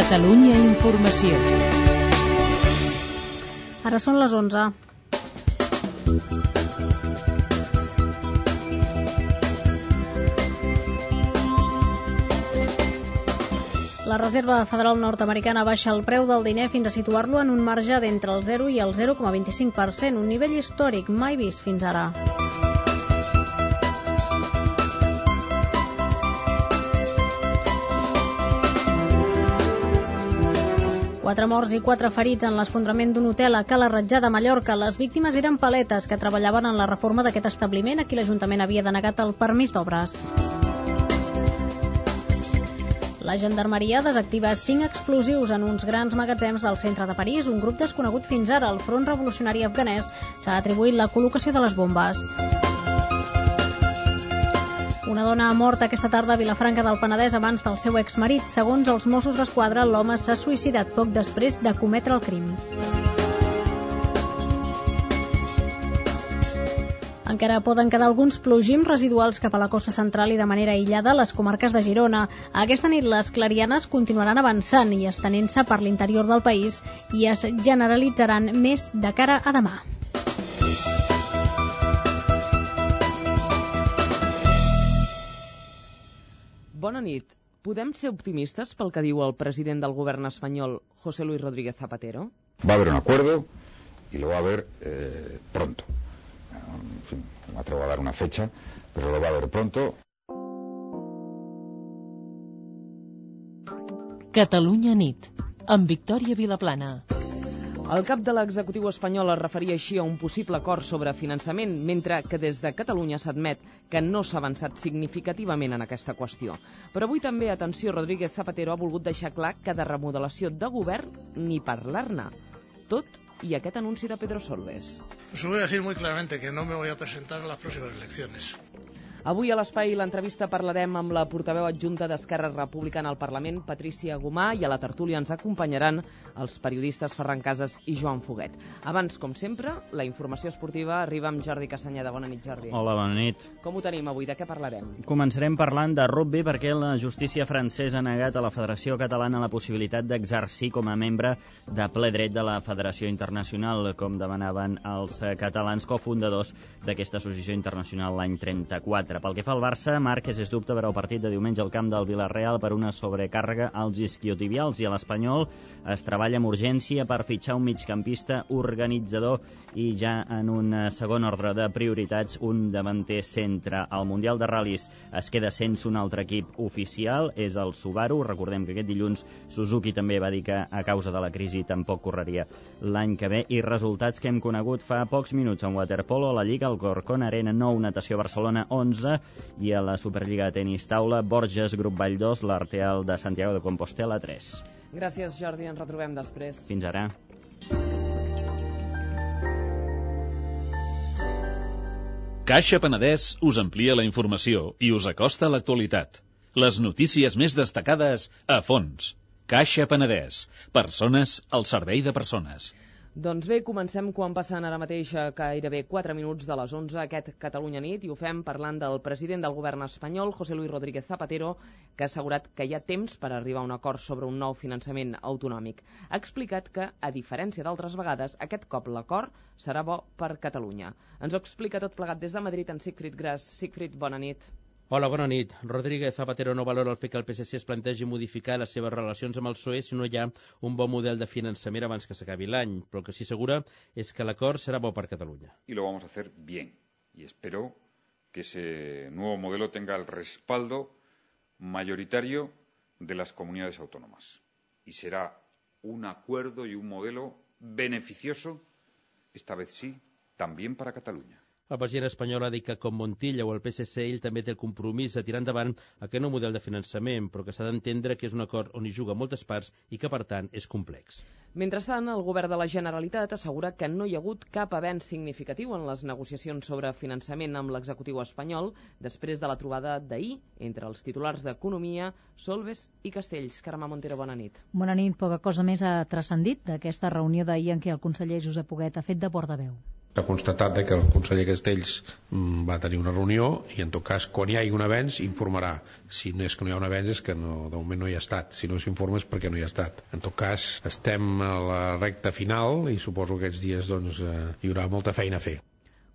Catalunya Informació. Ara són les 11. La Reserva Federal Nord-Americana baixa el preu del diner fins a situar-lo en un marge d'entre el 0 i el 0,25%, un nivell històric mai vist fins ara. Quatre morts i quatre ferits en l'esfondrament d'un hotel a Cala Ratjà de Mallorca. Les víctimes eren paletes que treballaven en la reforma d'aquest establiment a qui l'Ajuntament havia denegat el permís d'obres. La gendarmeria desactiva cinc explosius en uns grans magatzems del centre de París. Un grup desconegut fins ara, el Front Revolucionari Afganès, s'ha atribuït la col·locació de les bombes. Una dona ha mort aquesta tarda a Vilafranca del Penedès abans del seu exmarit. Segons els Mossos d'Esquadra, l'home s'ha suïcidat poc després de cometre el crim. Encara poden quedar alguns plogims residuals cap a la costa central i de manera aïllada a les comarques de Girona. Aquesta nit les clarianes continuaran avançant i estenent-se per l'interior del país i es generalitzaran més de cara a demà. Bona nit. Podem ser optimistes pel que diu el president del govern espanyol, José Luis Rodríguez Zapatero? Va a haber un acuerdo y lo va a haber eh, pronto. En fin, no me atrevo a dar una fecha, pero lo va a haber pronto. Catalunya nit, amb Victòria Vilaplana. El cap de l'executiu espanyol es referia així a un possible acord sobre finançament, mentre que des de Catalunya s'admet que no s'ha avançat significativament en aquesta qüestió. Però avui també, atenció, Rodríguez Zapatero ha volgut deixar clar que de remodelació de govern ni parlar-ne. Tot i aquest anunci de Pedro Solbes. Pues voy a decir muy claramente que no me voy a presentar a las próximas elecciones. Avui a l'Espai i l'entrevista parlarem amb la portaveu adjunta d'Esquerra Republicana al Parlament, Patrícia Gomà, i a la tertúlia ens acompanyaran els periodistes Ferran Casas i Joan Foguet. Abans, com sempre, la informació esportiva arriba amb Jordi Castanyeda. Bona nit, Jordi. Hola, bona nit. Com ho tenim avui? De què parlarem? Començarem parlant de rugby perquè la justícia francesa ha negat a la Federació Catalana la possibilitat d'exercir com a membre de ple dret de la Federació Internacional, com demanaven els catalans cofundadors d'aquesta associació internacional l'any 34. Pel que fa al Barça, Márquez és dubte per al partit de diumenge al camp del Villarreal per una sobrecàrrega als isquiotibials i a l'Espanyol es treballa amb urgència per fitxar un migcampista organitzador i ja en un segon ordre de prioritats un davanter centre. Al Mundial de Ral·lis es queda sense un altre equip oficial, és el Subaru. Recordem que aquest dilluns Suzuki també va dir que a causa de la crisi tampoc correria l'any que ve. I resultats que hem conegut fa pocs minuts en waterpolo a la Lliga, el Corcón Arena 9, Natació Barcelona 11, i a la Superliga de tenis taula, Borges, Grup Vall 2, l'Arteal de Santiago de Compostela 3. Gràcies, Jordi. Ens retrobem després. Fins ara. Caixa Penedès us amplia la informació i us acosta a l'actualitat. Les notícies més destacades a fons. Caixa Penedès. Persones al servei de persones. Doncs bé, comencem quan passen ara mateix gairebé 4 minuts de les 11 aquest Catalunya nit i ho fem parlant del president del govern espanyol, José Luis Rodríguez Zapatero, que ha assegurat que hi ha temps per arribar a un acord sobre un nou finançament autonòmic. Ha explicat que, a diferència d'altres vegades, aquest cop l'acord serà bo per Catalunya. Ens ho explica tot plegat des de Madrid en Sigfrid Gras. Sigfrid, bona nit. Hola, bona nit. Rodríguez Zapatero no valora el fet que el PSC es plantegi modificar les seves relacions amb el PSOE si no hi ha un bon model de finançament abans que s'acabi l'any, però el que sí segura és que l'acord serà bo per Catalunya. Y lo vamos a hacer bien. Y espero que ese nuevo modelo tenga el respaldo mayoritario de las comunidades autónomas. Y será un acuerdo y un modelo beneficioso, esta vez sí, también para Catalunya. El president espanyol ha dit que, com Montilla o el PSC, ell també té el compromís de tirar endavant aquest nou model de finançament, però que s'ha d'entendre que és un acord on hi juga moltes parts i que, per tant, és complex. Mentrestant, el govern de la Generalitat assegura que no hi ha hagut cap avenç significatiu en les negociacions sobre finançament amb l'executiu espanyol després de la trobada d'ahir entre els titulars d'Economia, Solves i Castells. Carme Montero, bona nit. Bona nit. Poca cosa més ha transcendit d'aquesta reunió d'ahir en què el conseller Josep Poguet ha fet de portaveu. S'ha constatat que el conseller Castells mm, va tenir una reunió i en tot cas quan hi hagi un avenç informarà. Si no és que no hi ha un avenç és que no, de moment no hi ha estat. Si no s'informa és perquè no hi ha estat. En tot cas estem a la recta final i suposo que aquests dies doncs, eh, hi haurà molta feina a fer.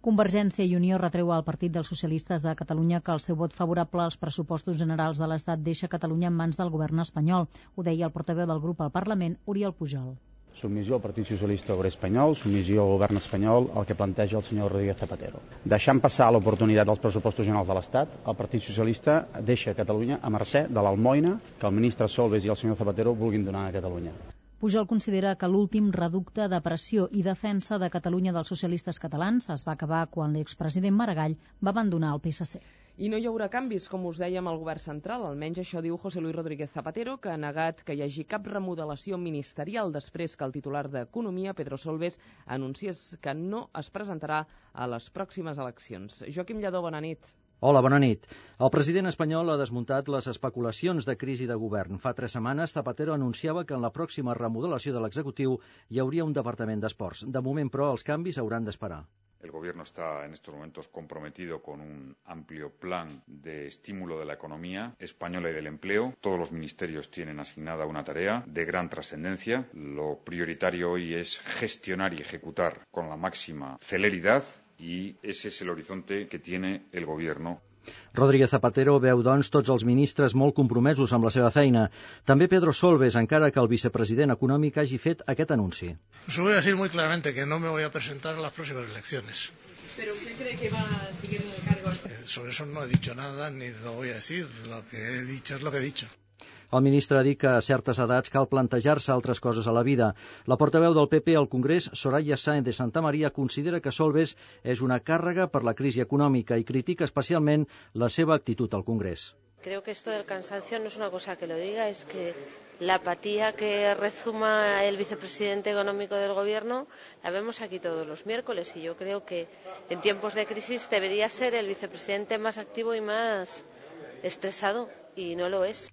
Convergència i Unió retreu al Partit dels Socialistes de Catalunya que el seu vot favorable als pressupostos generals de l'Estat deixa Catalunya en mans del govern espanyol. Ho deia el portaveu del grup al Parlament, Oriol Pujol. Submissió al Partit Socialista Obrer Espanyol, submissió al govern espanyol, el que planteja el senyor Rodríguez Zapatero. Deixant passar l'oportunitat dels pressupostos generals de l'Estat, el Partit Socialista deixa Catalunya a mercè de l'almoina que el ministre Solves i el senyor Zapatero vulguin donar a Catalunya. Pujol considera que l'últim reducte de pressió i defensa de Catalunya dels socialistes catalans es va acabar quan l'expresident Maragall va abandonar el PSC. I no hi haurà canvis, com us dèiem, al govern central. Almenys això diu José Luis Rodríguez Zapatero, que ha negat que hi hagi cap remodelació ministerial després que el titular d'Economia, Pedro Solbes, anunciés que no es presentarà a les pròximes eleccions. Joaquim Lladó, bona nit. Hola, bona nit. El president espanyol ha desmuntat les especulacions de crisi de govern. Fa tres setmanes, Zapatero anunciava que en la pròxima remodelació de l'executiu hi hauria un departament d'esports. De moment, però, els canvis hauran d'esperar. El Gobierno está en estos momentos comprometido con un amplio plan de estímulo de la economía española y del empleo. Todos los ministerios tienen asignada una tarea de gran trascendencia. Lo prioritario hoy es gestionar y ejecutar con la máxima celeridad y ese es el horizonte que tiene el Gobierno. Rodríguez Zapatero veu, doncs, tots els ministres molt compromesos amb la seva feina. També Pedro Solbes, encara que el vicepresident econòmic hagi fet aquest anunci. Os voy a decir muy claramente que no me voy a presentar a las próximas elecciones. ¿Pero usted cree que va a seguir en el cargo? Eh, sobre eso no he dicho nada ni lo voy a decir. Lo que he dicho es lo que he dicho. El ministre ha dit que a certes edats cal plantejar-se altres coses a la vida. La portaveu del PP al Congrés, Soraya Sáenz de Santa Maria, considera que Solves és una càrrega per la crisi econòmica i critica especialment la seva actitud al Congrés. Creo que esto del cansancio no es una cosa que lo diga, es que la apatía que rezuma el vicepresidente económico del Gobierno la vemos aquí todos los miércoles y yo creo que en tiempos de crisis debería ser el vicepresidente más activo y más estresado y no lo es.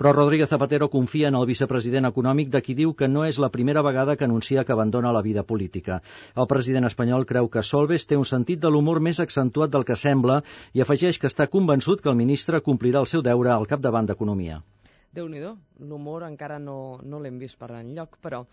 Però Rodríguez Zapatero confia en el vicepresident econòmic de qui diu que no és la primera vegada que anuncia que abandona la vida política. El president espanyol creu que Solves té un sentit de l'humor més accentuat del que sembla i afegeix que està convençut que el ministre complirà el seu deure al capdavant d'Economia. déu nhi l'humor encara no, no l'hem vist per enlloc, però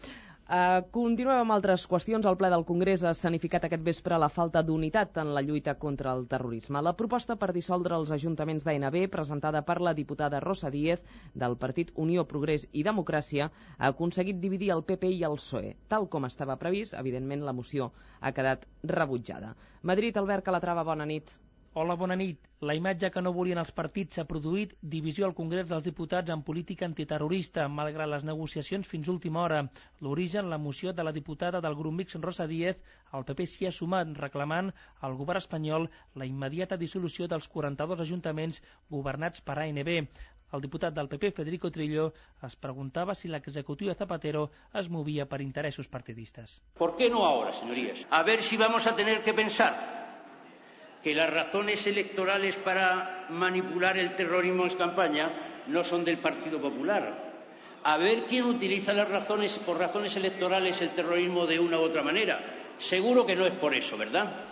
Uh, continuem amb altres qüestions. El ple del Congrés ha escenificat aquest vespre la falta d'unitat en la lluita contra el terrorisme. La proposta per dissoldre els ajuntaments d'ANB, presentada per la diputada Rosa Díez, del Partit Unió, Progrés i Democràcia, ha aconseguit dividir el PP i el PSOE. Tal com estava previst, evidentment la moció ha quedat rebutjada. Madrid, Albert Calatrava, bona nit. Hola, bona nit. La imatge que no volien els partits s'ha produït divisió al Congrés dels Diputats en política antiterrorista, malgrat les negociacions fins última hora. L'origen, la moció de la diputada del grup mix Rosa Díez, el PP s'hi ha sumat reclamant al govern espanyol la immediata dissolució dels 42 ajuntaments governats per ANB. El diputat del PP, Federico Trillo, es preguntava si l'executiu de Zapatero es movia per interessos partidistes. ¿Por qué no ahora, señorías? A ver si vamos a tener que pensar que las razones electorales para manipular el terrorismo en campaña no son del Partido Popular. A ver quién utiliza las razones, por razones electorales el terrorismo de una u otra manera. Seguro que no es por eso, ¿verdad?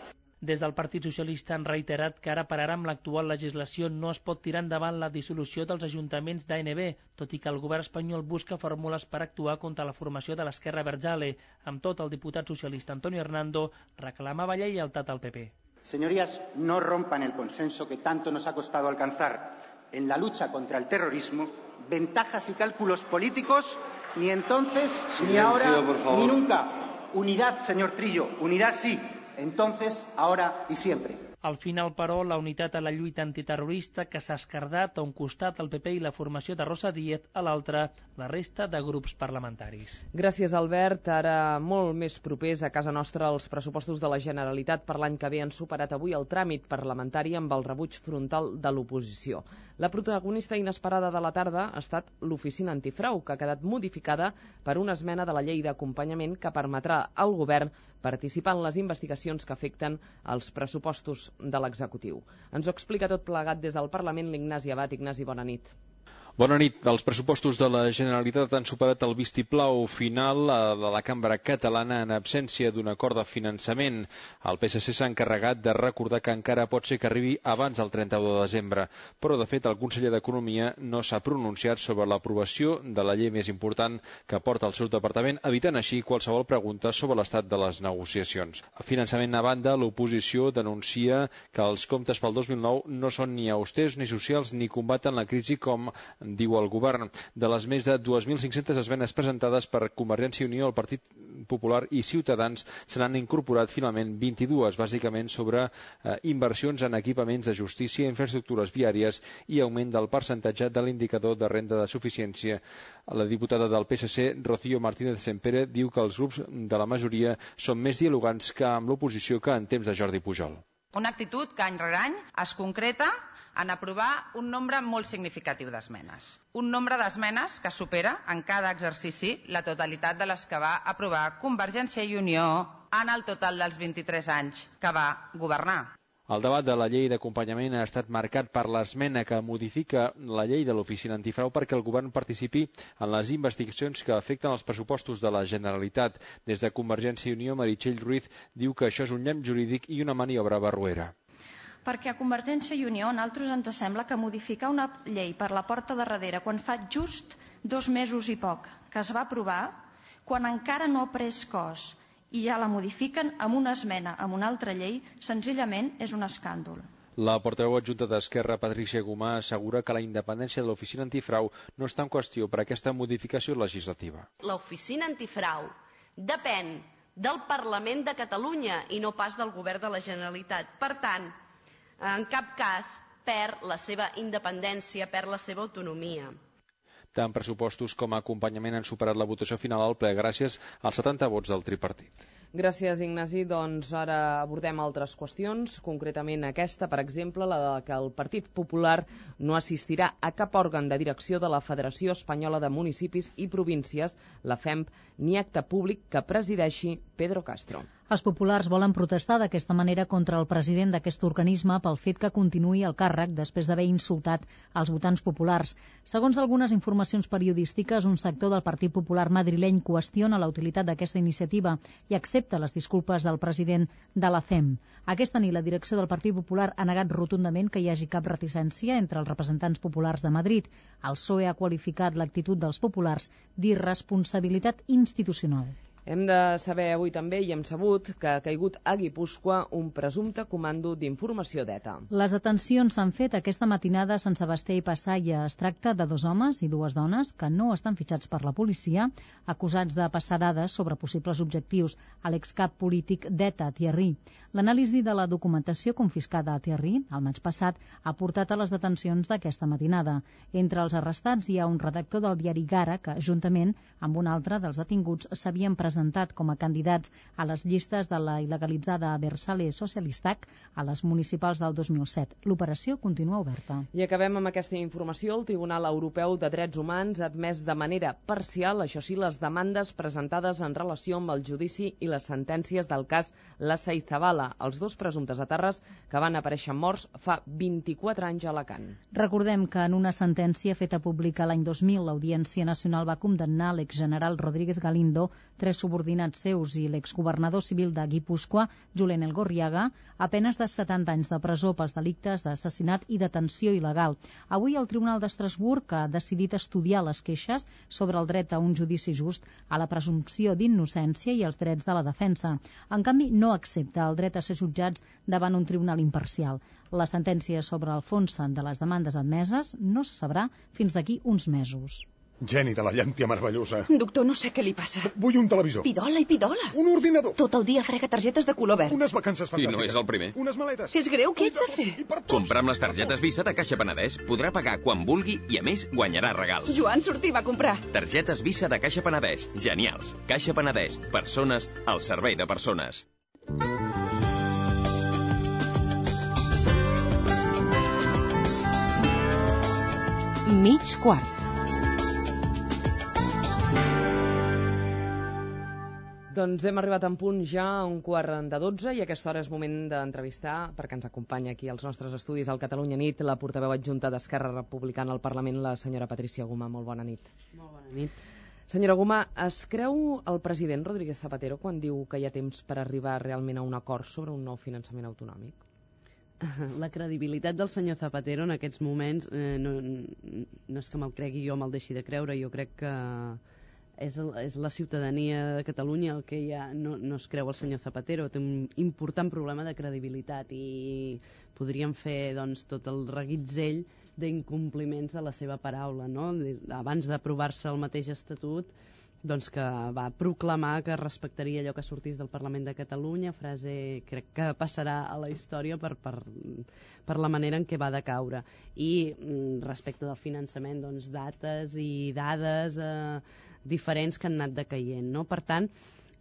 Des del Partit Socialista han reiterat que ara per ara amb l'actual legislació no es pot tirar endavant la dissolució dels ajuntaments d'ANB, tot i que el govern espanyol busca fórmules per actuar contra la formació de l'esquerra Berjale. Amb tot, el diputat socialista Antonio Hernando reclamava lleialtat al PP. Señorías, no rompan el consenso que tanto nos ha costado alcanzar en la lucha contra el terrorismo, ventajas y cálculos políticos, ni entonces, Silencio, ni ahora, ni nunca. Unidad, señor Trillo, unidad sí, entonces, ahora y siempre. Al final, però, la unitat a la lluita antiterrorista que s'ha escardat a un costat el PP i la formació de Rosa Díez, a l'altre la resta de grups parlamentaris. Gràcies, Albert. Ara molt més propers a casa nostra els pressupostos de la Generalitat per l'any que ve han superat avui el tràmit parlamentari amb el rebuig frontal de l'oposició. La protagonista inesperada de la tarda ha estat l'oficina antifrau, que ha quedat modificada per una esmena de la llei d'acompanyament que permetrà al govern participar en les investigacions que afecten els pressupostos de l'executiu. Ens ho explica tot plegat des del Parlament l'Ignasi Abat. Ignasi, bona nit. Bona nit. Els pressupostos de la Generalitat han superat el vistiplau final de la cambra catalana en absència d'un acord de finançament. El PSC s'ha encarregat de recordar que encara pot ser que arribi abans del 31 de desembre, però de fet el conseller d'Economia no s'ha pronunciat sobre l'aprovació de la llei més important que porta el seu departament, evitant així qualsevol pregunta sobre l'estat de les negociacions. A finançament a banda, l'oposició denuncia que els comptes pel 2009 no són ni austers ni socials ni combaten la crisi com diu el govern. De les més de 2.500 esmenes presentades per Convergència i Unió, el Partit Popular i Ciutadans se n'han incorporat finalment 22, bàsicament sobre eh, inversions en equipaments de justícia, infraestructures viàries i augment del percentatge de l'indicador de renda de suficiència. La diputada del PSC, Rocío Martínez Sempere, diu que els grups de la majoria són més dialogants que amb l'oposició que en temps de Jordi Pujol. Una actitud que any rere any es concreta en aprovar un nombre molt significatiu d'esmenes. Un nombre d'esmenes que supera en cada exercici la totalitat de les que va aprovar Convergència i Unió en el total dels 23 anys que va governar. El debat de la llei d'acompanyament ha estat marcat per l'esmena que modifica la llei de l'oficina antifrau perquè el govern participi en les investigacions que afecten els pressupostos de la Generalitat. Des de Convergència i Unió, Meritxell Ruiz diu que això és un llamp jurídic i una maniobra barruera perquè a Convergència i Unió a nosaltres ens sembla que modificar una llei per la porta de darrere quan fa just dos mesos i poc que es va aprovar, quan encara no ha pres cos i ja la modifiquen amb una esmena amb una altra llei, senzillament és un escàndol. La portaveu adjunta d'Esquerra, Patricia Gomà, assegura que la independència de l'oficina antifrau no està en qüestió per aquesta modificació legislativa. L'oficina antifrau depèn del Parlament de Catalunya i no pas del govern de la Generalitat. Per tant, en cap cas perd la seva independència, perd la seva autonomia. Tant pressupostos com a acompanyament han superat la votació final al ple gràcies als 70 vots del tripartit. Gràcies, Ignasi. Doncs ara abordem altres qüestions, concretament aquesta, per exemple, la de que el Partit Popular no assistirà a cap òrgan de direcció de la Federació Espanyola de Municipis i Províncies, la FEMP, ni acte públic que presideixi Pedro Castro. Els populars volen protestar d'aquesta manera contra el president d'aquest organisme pel fet que continuï el càrrec després d'haver insultat els votants populars. Segons algunes informacions periodístiques, un sector del Partit Popular madrileny qüestiona la utilitat d'aquesta iniciativa i accepta les disculpes del president de la FEM. Aquesta nit la direcció del Partit Popular ha negat rotundament que hi hagi cap reticència entre els representants populars de Madrid. El PSOE ha qualificat l'actitud dels populars d'irresponsabilitat institucional. Hem de saber avui també, i hem sabut, que ha caigut a Guipúscoa un presumpte comando d'informació d'ETA. Les detencions s'han fet aquesta matinada a Sant Sebastià i Passaia. Es tracta de dos homes i dues dones que no estan fitxats per la policia, acusats de passar dades sobre possibles objectius a l'excap polític d'ETA, Thierry. L'anàlisi de la documentació confiscada a Thierry, el maig passat, ha portat a les detencions d'aquesta matinada. Entre els arrestats hi ha un redactor del diari Gara que, juntament amb un altre dels detinguts, s'havien presentat presentat com a candidats a les llistes de la il·legalitzada Versale Socialistac a les municipals del 2007. L'operació continua oberta. I acabem amb aquesta informació. El Tribunal Europeu de Drets Humans ha admès de manera parcial, això sí, les demandes presentades en relació amb el judici i les sentències del cas La Seizabala, els dos presumptes aterres que van aparèixer morts fa 24 anys a Alacant. Recordem que en una sentència feta pública l'any 2000, l'Audiència Nacional va condemnar l'exgeneral Rodríguez Galindo, tres subordinats seus i l'exgovernador civil de Guipúscoa, Julen Elgorriaga, a penes de 70 anys de presó pels delictes d'assassinat i detenció il·legal. Avui el Tribunal d'Estrasburg ha decidit estudiar les queixes sobre el dret a un judici just, a la presumpció d'innocència i els drets de la defensa. En canvi, no accepta el dret a ser jutjats davant un tribunal imparcial. La sentència sobre el fons de les demandes admeses no se sabrà fins d'aquí uns mesos. Geni de la llàntia meravellosa. Doctor, no sé què li passa. Vull un televisor. Pidola i pidola. Un ordinador. Tot el dia frega targetes de color verd. Unes vacances fantàstiques. I no és el primer. Unes maletes. Que és greu, què ets de fer? Comprar amb les targetes Visa de Caixa Penedès podrà pagar quan vulgui i, a més, guanyarà regals. Joan sortir va comprar. Targetes Visa de Caixa Penedès. Genials. Caixa Penedès. Persones al servei de persones. Mig quart. Doncs hem arribat en punt ja a un quart de 12 i a aquesta hora és moment d'entrevistar, perquè ens acompanya aquí als nostres estudis al Catalunya Nit, la portaveu adjunta d'Esquerra Republicana al Parlament, la senyora Patricia Guma. Molt bona nit. Molt bona nit. Senyora Guma, es creu el president Rodríguez Zapatero quan diu que hi ha temps per arribar realment a un acord sobre un nou finançament autonòmic? La credibilitat del senyor Zapatero en aquests moments eh, no, no és que me'l cregui jo, me'l deixi de creure. Jo crec que és, és la ciutadania de Catalunya el que ja no, no es creu el senyor Zapatero. Té un important problema de credibilitat i podríem fer doncs, tot el reguitzell d'incompliments de la seva paraula. No? Abans d'aprovar-se el mateix estatut, doncs que va proclamar que respectaria allò que sortís del Parlament de Catalunya, frase crec que passarà a la història per, per, per la manera en què va decaure. I mm, respecte del finançament, doncs dates i dades eh, diferents que han anat decaient. No? Per tant,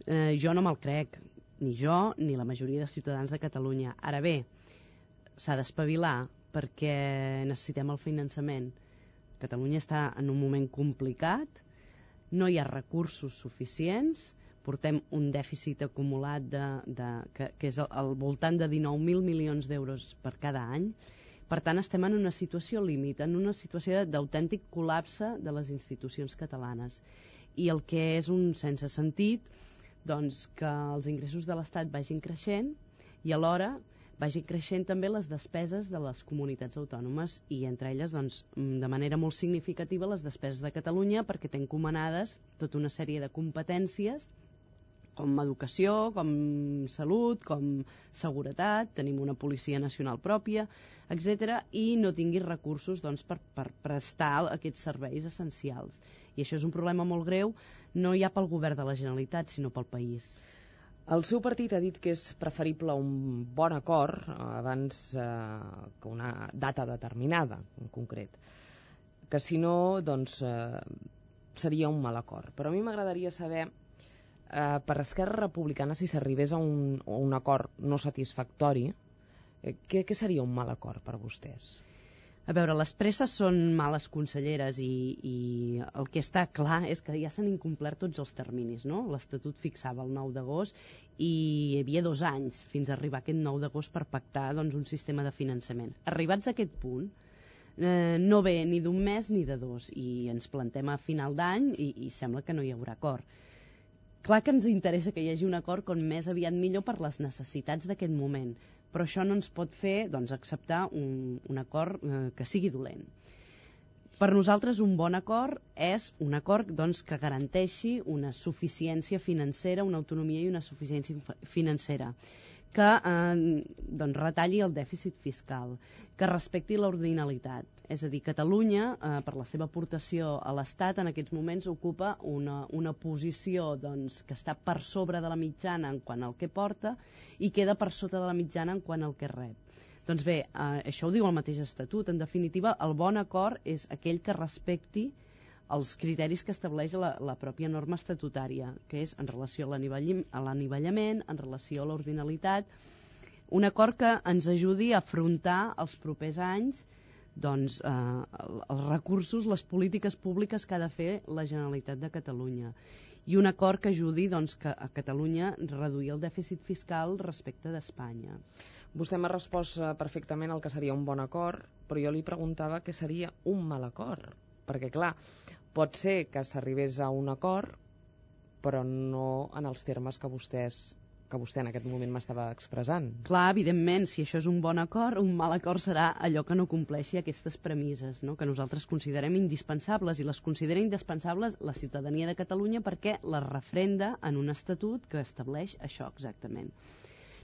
eh, jo no me'l crec, ni jo ni la majoria de ciutadans de Catalunya. Ara bé, s'ha d'espavilar perquè necessitem el finançament. Catalunya està en un moment complicat, no hi ha recursos suficients, portem un dèficit acumulat de, de, que, que és al, voltant de 19.000 milions d'euros per cada any, per tant, estem en una situació límit, en una situació d'autèntic col·lapse de les institucions catalanes. I el que és un sense sentit doncs, que els ingressos de l'Estat vagin creixent i alhora vagin creixent també les despeses de les comunitats autònomes i entre elles doncs, de manera molt significativa les despeses de Catalunya perquè té encomanades tota una sèrie de competències com educació, com salut, com seguretat, tenim una policia nacional pròpia, etc i no tingui recursos doncs, per, per prestar aquests serveis essencials. I això és un problema molt greu, no ja pel govern de la Generalitat, sinó pel país. El seu partit ha dit que és preferible un bon acord abans eh, que una data determinada, en concret. Que si no, doncs, eh, seria un mal acord. Però a mi m'agradaria saber eh, per Esquerra Republicana, si s'arribés a, un, a un acord no satisfactori, eh, què, què seria un mal acord per vostès? A veure, les presses són males conselleres i, i el que està clar és que ja s'han incomplert tots els terminis. No? L'Estatut fixava el 9 d'agost i hi havia dos anys fins a arribar aquest 9 d'agost per pactar doncs, un sistema de finançament. Arribats a aquest punt, eh, no ve ni d'un mes ni de dos i ens plantem a final d'any i, i sembla que no hi haurà acord. Clar que ens interessa que hi hagi un acord com més aviat millor per les necessitats d'aquest moment, però això no ens pot fer doncs, acceptar un, un acord eh, que sigui dolent. Per nosaltres un bon acord és un acord doncs, que garanteixi una suficiència financera, una autonomia i una suficiència financera que eh, doncs, retalli el dèficit fiscal, que respecti l'ordinalitat. És a dir, Catalunya, eh, per la seva aportació a l'Estat, en aquests moments ocupa una, una posició doncs, que està per sobre de la mitjana en quant al que porta i queda per sota de la mitjana en quant al que rep. Doncs bé, eh, això ho diu el mateix Estatut. En definitiva, el bon acord és aquell que respecti els criteris que estableix la, la pròpia norma estatutària, que és en relació a l'anivellament, en relació a l'ordinalitat, un acord que ens ajudi a afrontar els propers anys doncs, eh, els recursos, les polítiques públiques que ha de fer la Generalitat de Catalunya. I un acord que ajudi doncs, que a Catalunya reduir el dèficit fiscal respecte d'Espanya. Vostè m'ha respost eh, perfectament el que seria un bon acord, però jo li preguntava què seria un mal acord. Perquè clar, pot ser que s'arribés a un acord, però no en els termes que vostès que vostè en aquest moment m'estava expressant. Clar, evidentment, si això és un bon acord, un mal acord serà allò que no compleixi aquestes premisses, no? que nosaltres considerem indispensables, i les considera indispensables la ciutadania de Catalunya perquè les refrenda en un estatut que estableix això exactament.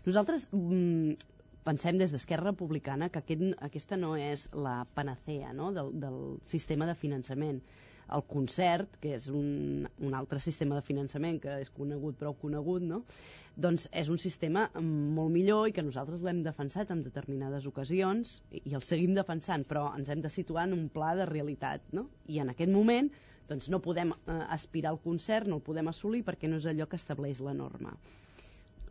Nosaltres mm, pensem des d'Esquerra Republicana que aquest, aquesta no és la panacea no? del, del sistema de finançament. El concert, que és un, un altre sistema de finançament que és conegut prou conegut, no? doncs és un sistema molt millor i que nosaltres l'hem defensat en determinades ocasions i, i el seguim defensant, però ens hem de situar en un pla de realitat. No? I en aquest moment doncs no podem eh, aspirar al concert, no el podem assolir perquè no és allò que estableix la norma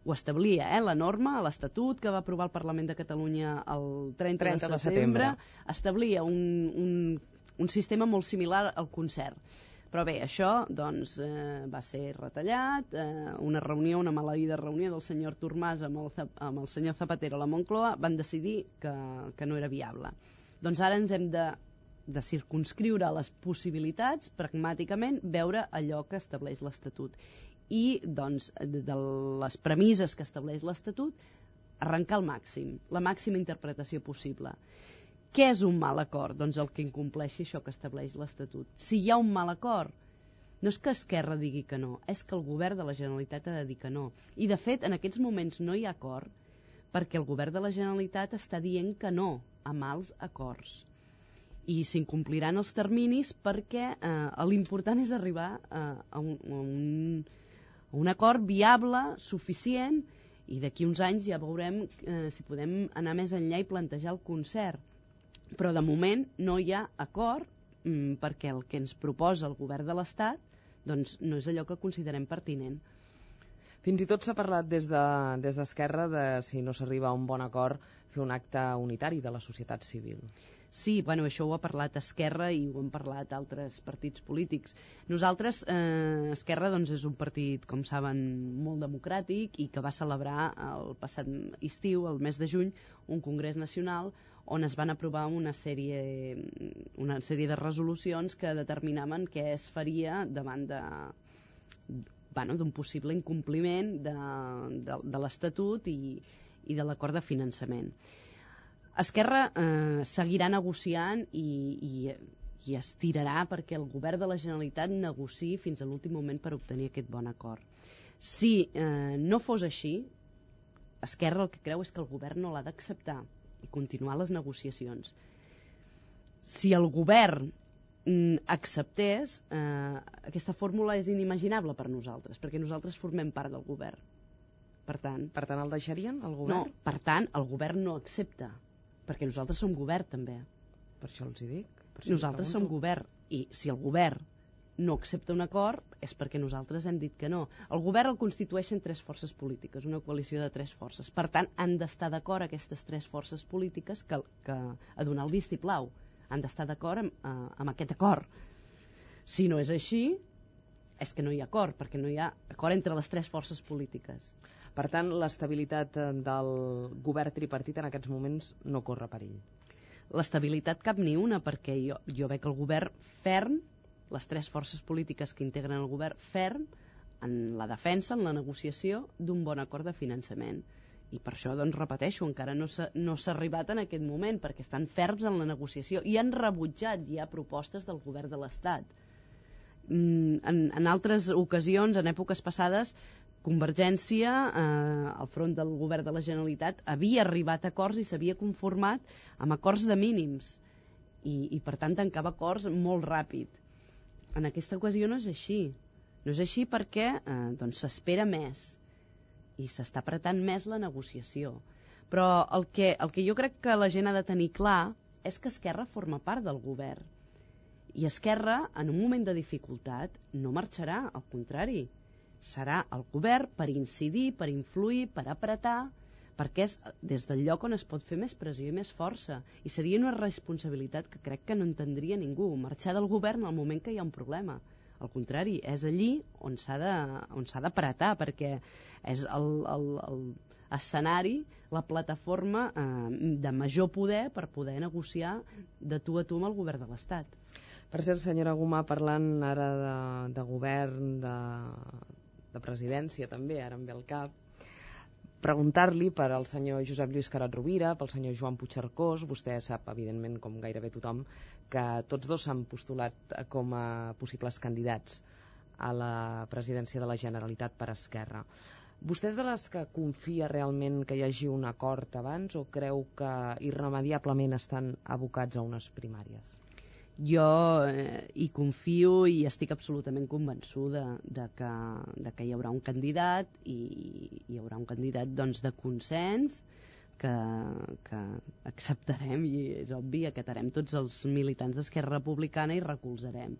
ho establia, eh, la norma, l'Estatut que va aprovar el Parlament de Catalunya el 30, 30 de, setembre, de setembre, establia un, un, un sistema molt similar al concert. Però bé, això doncs, eh, va ser retallat, eh, una reunió, una maleïda reunió del senyor Turmàs amb el, amb el senyor Zapatero a la Moncloa van decidir que, que no era viable. Doncs ara ens hem de, de circunscriure les possibilitats, pragmàticament, veure allò que estableix l'Estatut. I, doncs, de, les premisses que estableix l'Estatut, arrencar al màxim, la màxima interpretació possible. Què és un mal acord? Doncs el que incompleixi això que estableix l'Estatut. Si hi ha un mal acord, no és que Esquerra digui que no, és que el govern de la Generalitat ha de dir que no. I, de fet, en aquests moments no hi ha acord perquè el govern de la Generalitat està dient que no a mals acords. I s'incompliran els terminis perquè eh, l'important és arribar eh, a, un, a, un, un acord viable, suficient, i d'aquí uns anys ja veurem eh, si podem anar més enllà i plantejar el concert però de moment no hi ha acord mm, perquè el que ens proposa el govern de l'Estat doncs no és allò que considerem pertinent. Fins i tot s'ha parlat des d'Esquerra de, des de si no s'arriba a un bon acord fer un acte unitari de la societat civil. Sí, bueno, això ho ha parlat Esquerra i ho han parlat altres partits polítics. Nosaltres, eh, Esquerra, doncs, és un partit, com saben, molt democràtic i que va celebrar el passat estiu, el mes de juny, un congrés nacional on es van aprovar una sèrie, una sèrie de resolucions que determinaven què es faria davant de bueno, d'un possible incompliment de, de, de l'Estatut i, i de l'acord de finançament. Esquerra eh, seguirà negociant i, i, i es tirarà perquè el govern de la Generalitat negociï fins a l'últim moment per obtenir aquest bon acord. Si eh, no fos així, Esquerra el que creu és que el govern no l'ha d'acceptar i continuar les negociacions. Si el govern mm, acceptés, eh, aquesta fórmula és inimaginable per nosaltres, perquè nosaltres formem part del govern. Per tant... Per tant, el deixarien, el govern? No, per tant, el govern no accepta, perquè nosaltres som govern, també. Per això els hi dic. Per nosaltres som govern, i si el govern no accepta un acord és perquè nosaltres hem dit que no. El govern el constitueixen tres forces polítiques, una coalició de tres forces. Per tant, han d'estar d'acord aquestes tres forces polítiques que, que a donar el vistiplau. Han d'estar d'acord amb, eh, amb aquest acord. Si no és així, és que no hi ha acord, perquè no hi ha acord entre les tres forces polítiques. Per tant, l'estabilitat eh, del govern tripartit en aquests moments no corre perill. L'estabilitat cap ni una, perquè jo, jo veig el govern ferm les tres forces polítiques que integren el govern ferm en la defensa, en la negociació d'un bon acord de finançament. I per això, doncs, repeteixo, encara no s'ha no arribat en aquest moment, perquè estan ferms en la negociació i han rebutjat ja propostes del govern de l'Estat. Mm, en, en altres ocasions, en èpoques passades, Convergència, eh, al front del govern de la Generalitat, havia arribat a acords i s'havia conformat amb acords de mínims i, i per tant tancava acords molt ràpid en aquesta ocasió no és així. No és així perquè eh, doncs s'espera més i s'està apretant més la negociació. Però el que, el que jo crec que la gent ha de tenir clar és que Esquerra forma part del govern. I Esquerra, en un moment de dificultat, no marxarà, al contrari. Serà el govern per incidir, per influir, per apretar, perquè és des del lloc on es pot fer més pressió i més força. I seria una responsabilitat que crec que no entendria ningú, marxar del govern al moment que hi ha un problema. Al contrari, és allí on s'ha d'apretar, perquè és el, el, el escenari, la plataforma eh, de major poder per poder negociar de tu a tu amb el govern de l'Estat. Per cert, senyora Gomà, parlant ara de, de govern, de, de presidència també, ara em ve al cap, preguntar-li per al senyor Josep Lluís Carat Rovira, pel senyor Joan Puigcercós, vostè sap, evidentment, com gairebé tothom, que tots dos s'han postulat com a possibles candidats a la presidència de la Generalitat per Esquerra. Vostè és de les que confia realment que hi hagi un acord abans o creu que irremediablement estan abocats a unes primàries? Jo eh, hi confio i estic absolutament convençuda de que, de que hi haurà un candidat i hi haurà un candidat doncs, de consens que, que acceptarem i és obvi, acatarem tots els militants d'Esquerra Republicana i recolzarem.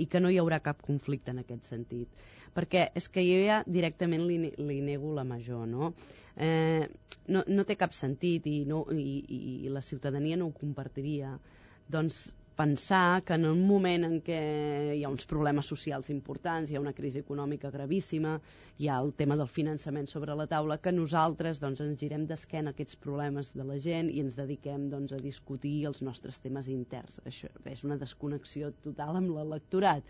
I que no hi haurà cap conflicte en aquest sentit. Perquè és que jo ja directament li, li nego la major no? Eh, no, no té cap sentit i, no, i, i la ciutadania no ho compartiria. Doncs pensar que en un moment en què hi ha uns problemes socials importants, hi ha una crisi econòmica gravíssima, hi ha el tema del finançament sobre la taula, que nosaltres doncs, ens girem d'esquena aquests problemes de la gent i ens dediquem doncs, a discutir els nostres temes interns. Això és una desconnexió total amb l'electorat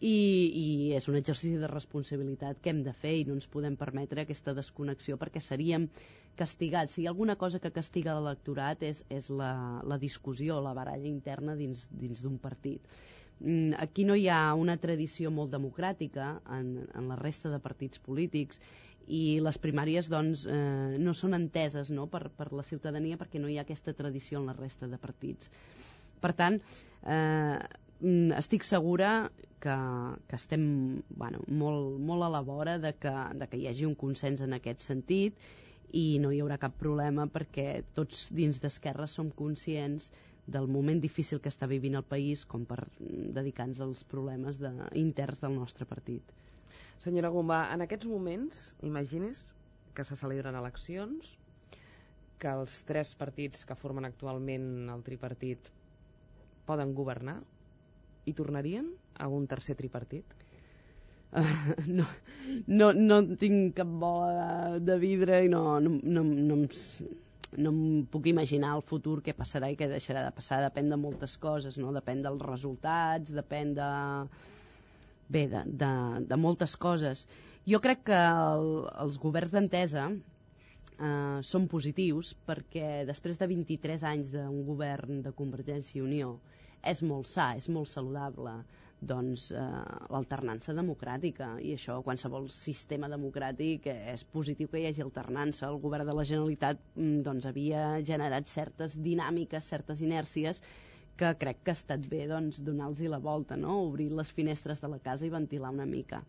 i, i és un exercici de responsabilitat que hem de fer i no ens podem permetre aquesta desconnexió perquè seríem castigats. Si hi ha alguna cosa que castiga l'electorat és, és la, la discussió, la baralla interna dins d'un partit. Mm, aquí no hi ha una tradició molt democràtica en, en la resta de partits polítics i les primàries doncs, eh, no són enteses no, per, per la ciutadania perquè no hi ha aquesta tradició en la resta de partits. Per tant, eh, estic segura que, que estem bueno, molt, molt a la vora de que, de que hi hagi un consens en aquest sentit i no hi haurà cap problema perquè tots dins d'Esquerra som conscients del moment difícil que està vivint el país com per dedicar-nos als problemes de, interns del nostre partit. Senyora Gomba, en aquests moments, imagini's que se celebren eleccions, que els tres partits que formen actualment el tripartit poden governar, hi tornarien a un tercer tripartit? Uh, no, no, no tinc cap bola de, de vidre i no, no, no, no, em, no em puc imaginar el futur què passarà i què deixarà de passar. Depèn de moltes coses, no? depèn dels resultats, depèn de... bé, de, de, de moltes coses. Jo crec que el, els governs d'entesa eh, són positius perquè després de 23 anys d'un govern de Convergència i Unió és molt sa, és molt saludable doncs, eh, l'alternança democràtica. I això, qualsevol sistema democràtic és positiu que hi hagi alternança. El govern de la Generalitat mm, doncs, havia generat certes dinàmiques certes inèrcies que crec que ha estat bé doncs, donar-los la volta no? obrir les finestres de la casa i ventilar una mica.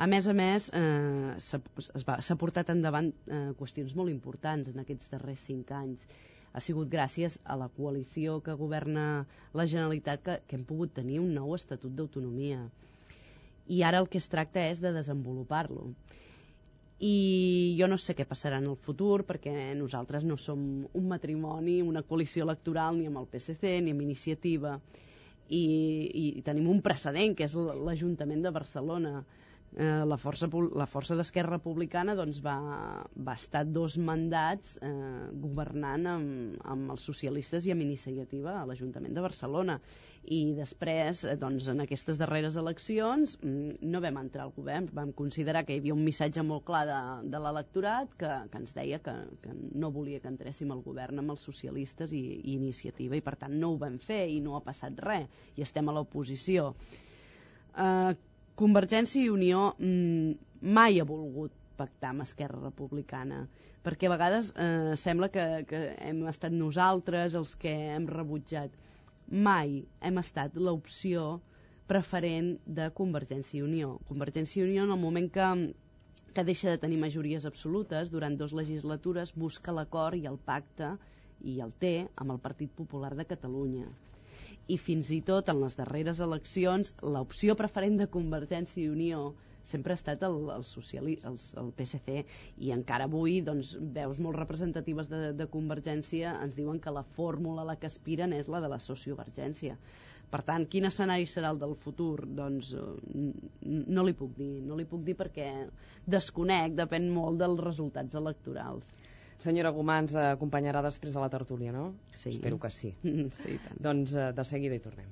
A més a més, eh, s'ha portat endavant eh, qüestions molt importants en aquests darrers cinc anys ha sigut gràcies a la coalició que governa la Generalitat que, que hem pogut tenir un nou Estatut d'Autonomia. I ara el que es tracta és de desenvolupar-lo. I jo no sé què passarà en el futur perquè nosaltres no som un matrimoni, una coalició electoral ni amb el PSC ni amb Iniciativa i, i tenim un precedent que és l'Ajuntament de Barcelona eh, la força, la força d'Esquerra Republicana doncs, va, va estar dos mandats eh, governant amb, amb els socialistes i amb iniciativa a l'Ajuntament de Barcelona. I després eh, doncs, en aquestes darreres eleccions mm, no vam entrar al govern. Vam considerar que hi havia un missatge molt clar de, de l'electorat que, que ens deia que, que no volia que entréssim al govern amb els socialistes i, i iniciativa i per tant no ho vam fer i no ha passat res i estem a l'oposició. Eh, Convergència i Unió mmm, mai ha volgut pactar amb Esquerra Republicana, perquè a vegades eh, sembla que, que hem estat nosaltres els que hem rebutjat. Mai hem estat l'opció preferent de Convergència i Unió. Convergència i Unió en el moment que, que deixa de tenir majories absolutes durant dues legislatures busca l'acord i el pacte i el té amb el Partit Popular de Catalunya i fins i tot en les darreres eleccions l'opció preferent de Convergència i Unió sempre ha estat el, el, sociali, el, el PSC i encara avui doncs, veus molt representatives de, de Convergència ens diuen que la fórmula a la que aspiren és la de la sociovergència per tant, quin escenari serà el del futur? Doncs no li puc dir, no li puc dir perquè desconec, depèn molt dels resultats electorals. Senyora Gomà ens acompanyarà després a la tertúlia, no? Sí. Espero que sí. sí, tant. Doncs eh, de seguida hi tornem.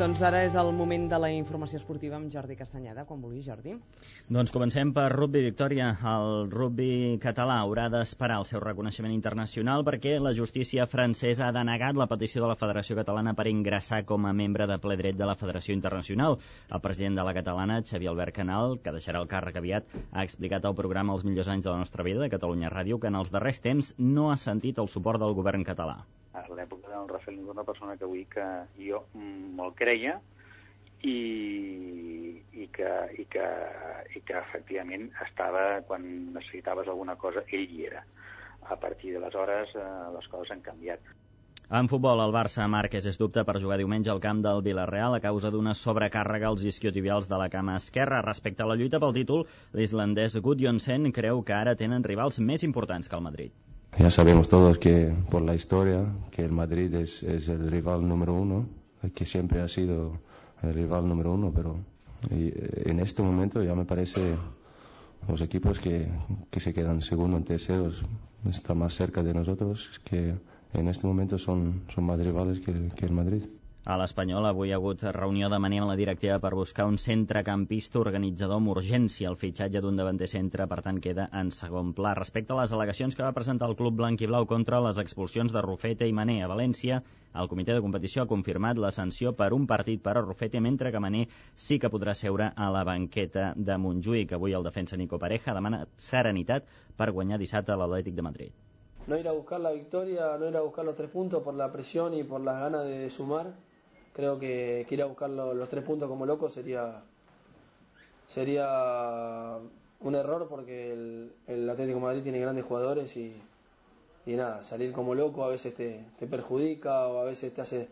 Doncs ara és el moment de la informació esportiva amb Jordi Castanyeda. Quan vulgui, Jordi. Doncs comencem per rugby Victòria. El rugby català haurà d'esperar el seu reconeixement internacional perquè la justícia francesa ha denegat la petició de la Federació Catalana per ingressar com a membre de ple dret de la Federació Internacional. El president de la catalana, Xavier Albert Canal, que deixarà el càrrec aviat, ha explicat al programa Els millors anys de la nostra vida de Catalunya Ràdio que en els darrers temps no ha sentit el suport del govern català a l'època del Rafael Ningú, una persona que vull que jo molt creia i, i, que, i, que, i que efectivament estava, quan necessitaves alguna cosa, ell hi era. A partir d'aleshores eh, les coses han canviat. En futbol, el Barça Márquez és dubte per jugar diumenge al camp del Villarreal a causa d'una sobrecàrrega als isquiotibials de la cama esquerra. Respecte a la lluita pel títol, l'islandès Gudjonsen creu que ara tenen rivals més importants que el Madrid. Ya sabemos todos que por la historia que el Madrid es, es el rival número uno, que siempre ha sido el rival número uno, pero en este momento ya me parece los equipos que, que se quedan segundo en terceros están más cerca de nosotros que en este momento son, son más rivales que el Madrid. A l'Espanyol avui hi ha hagut reunió de manera amb la directiva per buscar un centrecampista organitzador amb urgència. El fitxatge d'un davanter centre, per tant, queda en segon pla. Respecte a les al·legacions que va presentar el club blanc i blau contra les expulsions de Rufete i Mané a València, el comitè de competició ha confirmat la sanció per un partit per a Rufete, mentre que Mané sí que podrà seure a la banqueta de Montjuïc. Avui el defensa Nico Pareja demana serenitat per guanyar dissabte a l'Atlètic de Madrid. no ir a buscar la victoria, no ir a buscar los tres puntos por la presión y por las ganas de sumar. Creo que, ir a buscar lo, los tres puntos como loco sería sería un error porque el, el Atlético Madrid tiene grandes jugadores y, y nada, salir como loco a veces te, te perjudica o a veces te hace,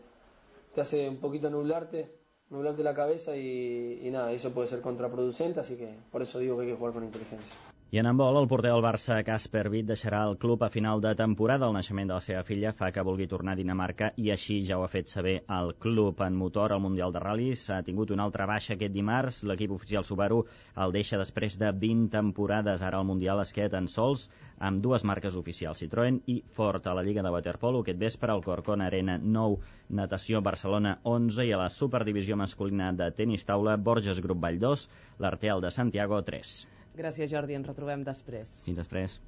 te hace un poquito nublarte, nublarte la cabeza y nada, eso puede ser contraproducente, así que por eso digo que hay que jugar con inteligencia. I en handbol, el porter del Barça, Casper Witt, deixarà el club a final de temporada. El naixement de la seva filla fa que vulgui tornar a Dinamarca i així ja ho ha fet saber el club. En motor, al Mundial de Ral·lis, ha tingut una altra baixa aquest dimarts. L'equip oficial Subaru el deixa després de 20 temporades. Ara el Mundial es queda tan sols amb dues marques oficials, Citroën i Ford. A la Lliga de Waterpolo, aquest vespre, el Corcón Arena 9, Natació Barcelona 11 i a la Superdivisió masculina de tenis taula, Borges Grup Vall 2, l'Arteal de Santiago 3. Gràcies, Jordi. Ens retrobem després. Fins després.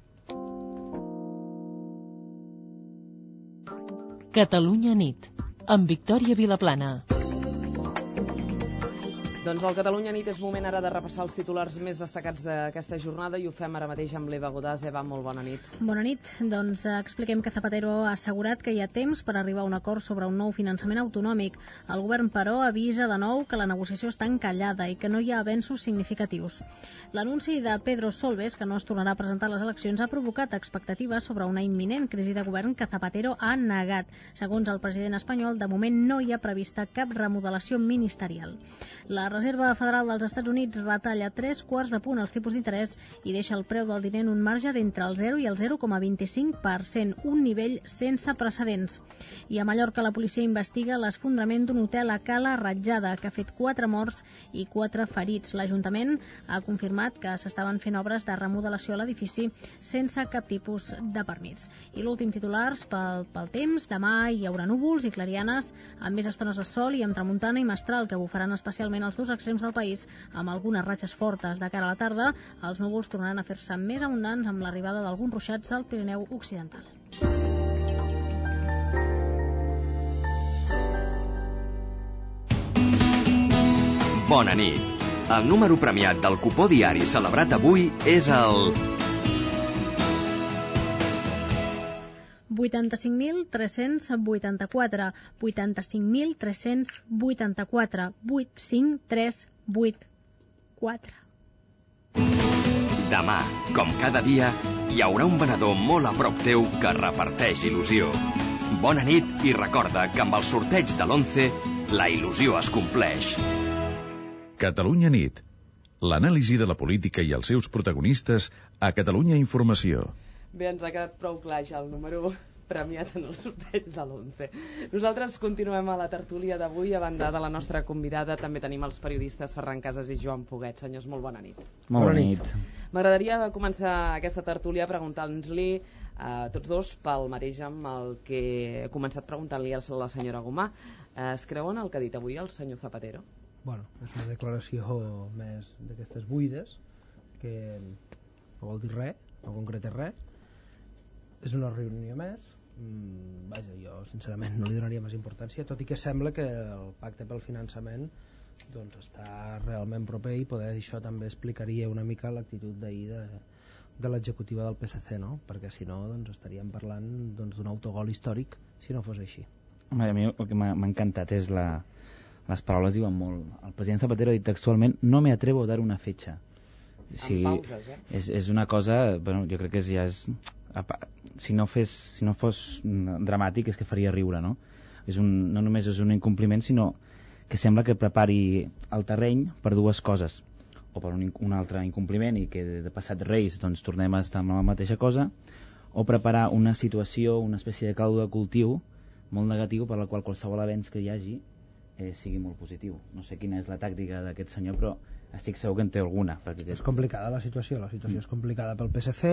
Catalunya nit, amb Victòria Vilaplana. Doncs al Catalunya nit és moment ara de repassar els titulars més destacats d'aquesta jornada i ho fem ara mateix amb l'Eva Godàs. Eva, molt bona nit. Bona nit. Doncs eh, expliquem que Zapatero ha assegurat que hi ha temps per arribar a un acord sobre un nou finançament autonòmic. El govern, però, avisa de nou que la negociació està encallada i que no hi ha avenços significatius. L'anunci de Pedro Solbes, que no es tornarà a presentar a les eleccions, ha provocat expectatives sobre una imminent crisi de govern que Zapatero ha negat. Segons el president espanyol, de moment no hi ha prevista cap remodelació ministerial. La Reserva Federal dels Estats Units retalla tres quarts de punt els tipus d'interès i deixa el preu del diner en un marge d'entre el 0 i el 0,25%, un nivell sense precedents. I a Mallorca la policia investiga l'esfondrament d'un hotel a Cala Ratjada, que ha fet quatre morts i quatre ferits. L'Ajuntament ha confirmat que s'estaven fent obres de remodelació a l'edifici sense cap tipus de permís. I l'últim titulars pel, pel temps, demà hi haurà núvols i clarianes amb més estones de sol i amb tramuntana i mestral que bufaran especialment els dos extrems del país amb algunes ratxes fortes. De cara a la tarda, els núvols tornaran a fer-se més abundants amb l'arribada d'alguns ruixats al Pirineu Occidental. Bona nit. El número premiat del cupó diari celebrat avui és el 85.384, 85.384, 85384. Demà, com cada dia, hi haurà un venedor molt a prop teu que reparteix il·lusió. Bona nit i recorda que amb el sorteig de l'11 la il·lusió es compleix. Catalunya nit. L'anàlisi de la política i els seus protagonistes a Catalunya Informació. Bé, ens ha quedat prou clar ja el número premiat en el sorteig de l'11. Nosaltres continuem a la tertúlia d'avui. A banda de la nostra convidada també tenim els periodistes Ferran Casas i Joan Poguet. Senyors, molt bona nit. Molt bona nit. M'agradaria començar aquesta tertúlia preguntant-li a tots dos pel mateix amb el que he començat preguntant-li a la senyora Gomà. Eh, Es creuen el que ha dit avui el senyor Zapatero? Bueno, és una declaració més d'aquestes buides que no vol dir res, no concreta res. És una reunió més. Mm, vaja, jo sincerament no li donaria més importància, tot i que sembla que el pacte pel finançament doncs està realment proper i poder això també explicaria una mica l'actitud d'ahir de, de l'executiva del PSC, no? perquè si no doncs, estaríem parlant doncs, d'un autogol històric si no fos així. Home, a mi el que m'ha encantat és la... Les paraules diuen molt. El president Zapatero ha dit textualment no me atrevo a dar una fecha. O sigui, pauses, eh? és, és una cosa, bueno, jo crec que és, ja és si no, fes, si no fos dramàtic és que faria riure, no? És un, no només és un incompliment, sinó que sembla que prepari el terreny per dues coses o per un, un altre incompliment i que de passat Reis doncs, tornem a estar amb la mateixa cosa o preparar una situació, una espècie de caldo de cultiu molt negatiu per la qual qualsevol avenç que hi hagi eh, sigui molt positiu. No sé quina és la tàctica d'aquest senyor, però estic segur que en té alguna. Perquè aquest... És complicada la situació, la situació mm. és complicada pel PSC,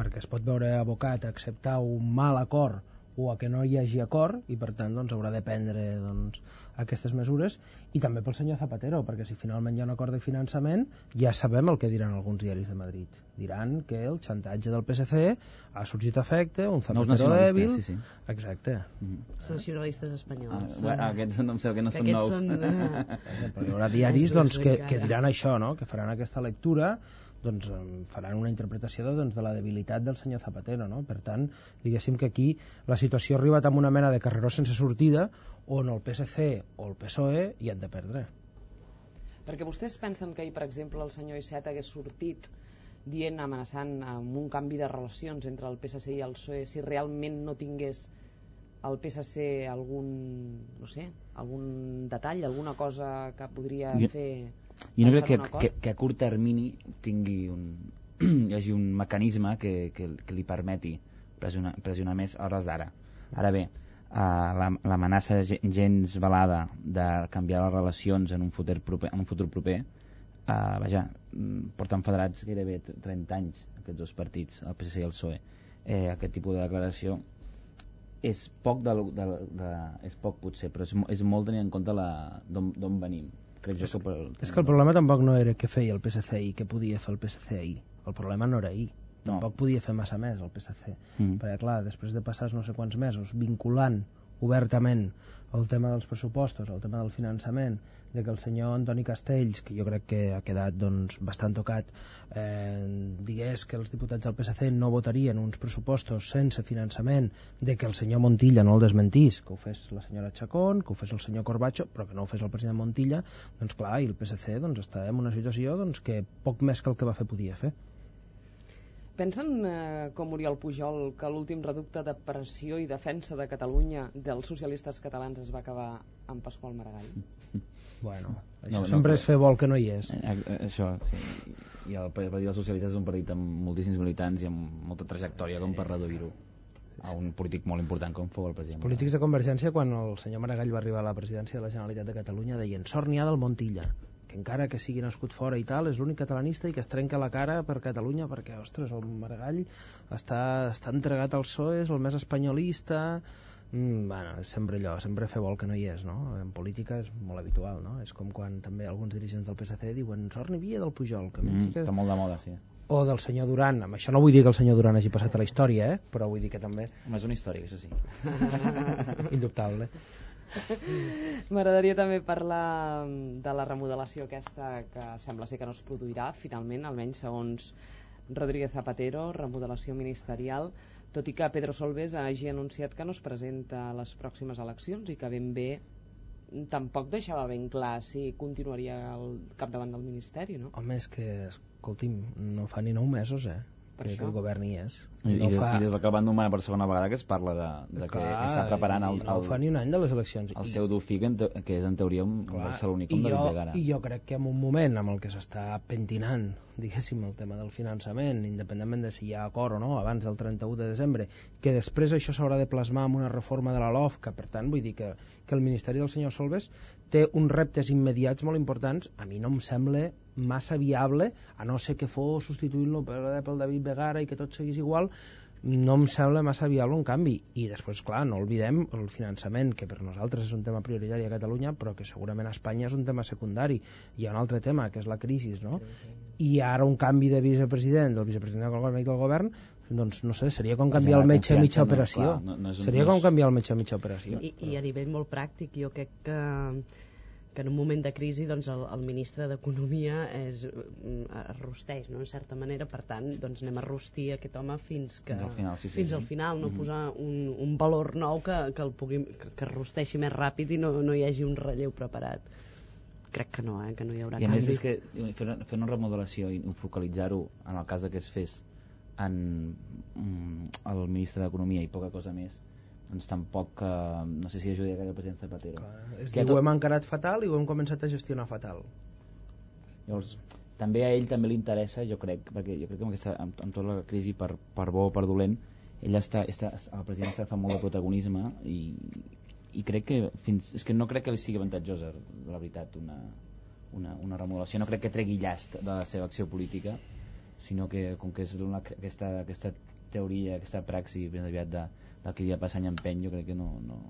perquè es pot veure abocat a acceptar un mal acord o a que no hi hagi acord i per tant doncs, haurà de prendre doncs, aquestes mesures i també pel senyor Zapatero perquè si finalment hi ha un acord de finançament ja sabem el que diran alguns diaris de Madrid diran que el xantatge del PSC ha sorgit efecte, un Zapatero no dèbil sí, sí. exacte mm. els nacionalistes espanyols ah, bueno, aquests no em sé que no que són nous són, uh... hi haurà diaris doncs, que, que diran això no? que faran aquesta lectura doncs faran una interpretació de, doncs, de la debilitat del senyor Zapatero. No? Per tant, diguéssim que aquí la situació ha arribat amb una mena de carreró sense sortida on el PSC o el PSOE hi han de perdre. Perquè vostès pensen que ahir, per exemple, el senyor Iceta hagués sortit dient, amenaçant amb un canvi de relacions entre el PSC i el PSOE si realment no tingués el PSC algun, no sé, algun detall, alguna cosa que podria jo, fer jo no crec que, que, que a curt termini tingui un, hi hagi un mecanisme que, que, que li permeti pressionar, pressionar més a hores d'ara. Ara bé, uh, l'amenaça gens velada de canviar les relacions en un futur proper, en un futur proper uh, vaja, mm, porten federats gairebé 30 anys aquests dos partits, el PSC i el PSOE. Eh, aquest tipus de declaració és poc, de, de, de, és poc potser, però és, és molt tenint en compte d'on venim crec jo que... Per... És que el problema tampoc no era què feia el PSC i què podia fer el PSC ahir. El problema no era ahir. No. Tampoc podia fer massa més el PSC. Mm. Perquè, clar, després de passar no sé quants mesos vinculant obertament el tema dels pressupostos, el tema del finançament, de que el senyor Antoni Castells, que jo crec que ha quedat doncs, bastant tocat, eh, digués que els diputats del PSC no votarien uns pressupostos sense finançament, de que el senyor Montilla no el desmentís, que ho fes la senyora Chacón, que ho fes el senyor Corbacho, però que no ho fes el president Montilla, doncs clar, i el PSC doncs, està en una situació doncs, que poc més que el que va fer podia fer. Pensen, eh, com Oriol Pujol, que l'últim reducte de pressió i defensa de Catalunya dels socialistes catalans es va acabar amb Pasqual Maragall? Bueno, això no, sempre no, és fer vol que no hi és. Eh, eh, això, sí. I el Partit dels Socialistes és un partit amb moltíssims militants i amb molta trajectòria com per reduir-ho a un polític molt important com fou el president. Els polítics de Convergència, quan el senyor Maragall va arribar a la presidència de la Generalitat de Catalunya, deien sort n'hi ha del Montilla que encara que sigui nascut fora i tal, és l'únic catalanista i que es trenca la cara per Catalunya perquè, ostres, el Maragall està, està entregat al PSOE, és el més espanyolista... Mm, bueno, és sempre allò, sempre fer vol que no hi és, no? En política és molt habitual, no? És com quan també alguns dirigents del PSC diuen sort n'hi havia del Pujol, que mm, que... està molt de moda, sí o del senyor Duran, amb això no vull dir que el senyor Duran hagi passat a la història, eh? però vull dir que també... Home, és una història, això sí. Indubtable. M'agradaria també parlar mm, de la remodelació aquesta que sembla ser que no es produirà finalment, almenys segons Rodríguez Zapatero, remodelació ministerial, tot i que Pedro Solbes hagi anunciat que no es presenta a les pròximes eleccions i que ben bé tampoc deixava ben clar si continuaria al capdavant del Ministeri, no? Home, és que, escolti'm, no fa ni nou mesos, eh? Per que, això. que el govern hi és. I, no i, des, fa... i des que el van nomenar per segona vegada que es parla de, de Clar, que està preparant el, el, no fa ni un any de les eleccions. el I... seu DUFI, que, que és en teoria un Clar, barceloní com David Begara. I jo crec que en un moment amb el que s'està pentinant diguéssim, el tema del finançament, independentment de si hi ha acord o no, abans del 31 de desembre, que després això s'haurà de plasmar amb una reforma de la LOF, que per tant vull dir que, que el Ministeri del senyor Solves té uns reptes immediats molt importants, a mi no em sembla massa viable, a no ser que fos substituint-lo pel, pel David Begara i que tot seguís igual, no em sembla massa viable un canvi. I després, clar, no oblidem el finançament que per nosaltres és un tema prioritari a Catalunya però que segurament a Espanya és un tema secundari. Hi ha un altre tema que és la crisi no? i ara un canvi de vicepresident del vicepresident del govern i del govern doncs no sé, seria com canviar el metge a mitja operació. No, no, no seria com canviar el metge a mitja operació. I, i a nivell molt pràctic jo crec que que en un moment de crisi doncs, el, el ministre d'Economia es, mm, es rosteix, no? en certa manera, per tant, doncs anem a rostir aquest home fins, que, fins al final, sí, sí, fins sí. al final no mm -hmm. posar un, un valor nou que, que, el pugui, que, que rosteixi més ràpid i no, no hi hagi un relleu preparat. Crec que no, eh? que no hi haurà I a canvi. més és que fer, fer una remodelació i focalitzar-ho en el cas que es fes en mm, el ministre d'Economia i poca cosa més doncs tampoc, eh, no sé si ajudaria gaire el president Zapatero. Clar, és Que dir, tot- ho hem encarat fatal i ho hem començat a gestionar fatal. Llavors, també a ell també li interessa, jo crec, perquè jo crec que amb, aquesta, amb, amb tota la crisi per, per bo o per dolent, ell està, està, el president està agafant molt de protagonisme i, i crec que fins, és que no crec que li sigui avantatjosa, la veritat, una, una, una remodelació. No crec que tregui llast de la seva acció política, sinó que com que és una, aquesta, aquesta teoria, aquesta praxi ben aviat de, del que dia passa any empeny, jo crec que no... no...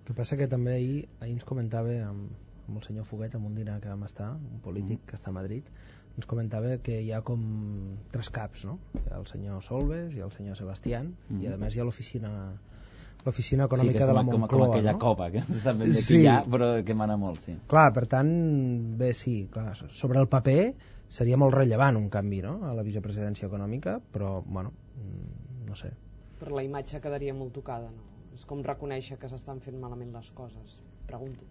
El que passa que també ahir, ahir ens comentava amb, amb el senyor Foguet en un dinar que vam estar, un polític que està a Madrid, ens comentava que hi ha com tres caps, no? El senyor Solves, ha el senyor Sebastián Mhm. i a més hi ha l'oficina l'oficina Sí, econòmica és de la com, com, Moncloa, com aquella no? cova, que no se sap ben bé Sí. hi ha, però que mana molt, sí. Clar, per tant, bé, sí, clar, sobre el paper seria molt rellevant un canvi no? a la vicepresidència econòmica, però, bueno, mm, no sé. Però la imatge quedaria molt tocada, no? És com reconèixer que s'estan fent malament les coses. Pregunto.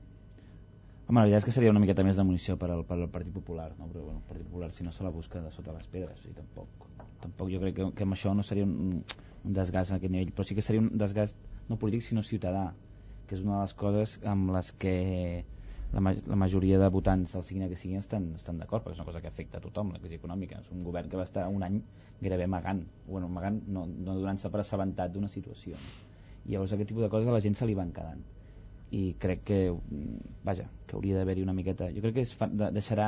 Home, la veritat és que seria una miqueta més de munició per al, per al Partit Popular, no? però bueno, el Partit Popular si no se la busca de sota les pedres, i tampoc, tampoc jo crec que, que amb això no seria un, un desgast a aquest nivell, però sí que seria un desgast no polític sinó ciutadà, que és una de les coses amb les que la, ma la majoria de votants del signe que siguin estan, estan d'acord, perquè és una cosa que afecta a tothom, la crisi econòmica. És un govern que va estar un any gairebé amagant, bueno, amagant, no, no donant-se per assabentat d'una situació. I llavors aquest tipus de coses a la gent se li van quedant i crec que vaja, que hauria d'haver-hi una miqueta jo crec que es fa, de, deixarà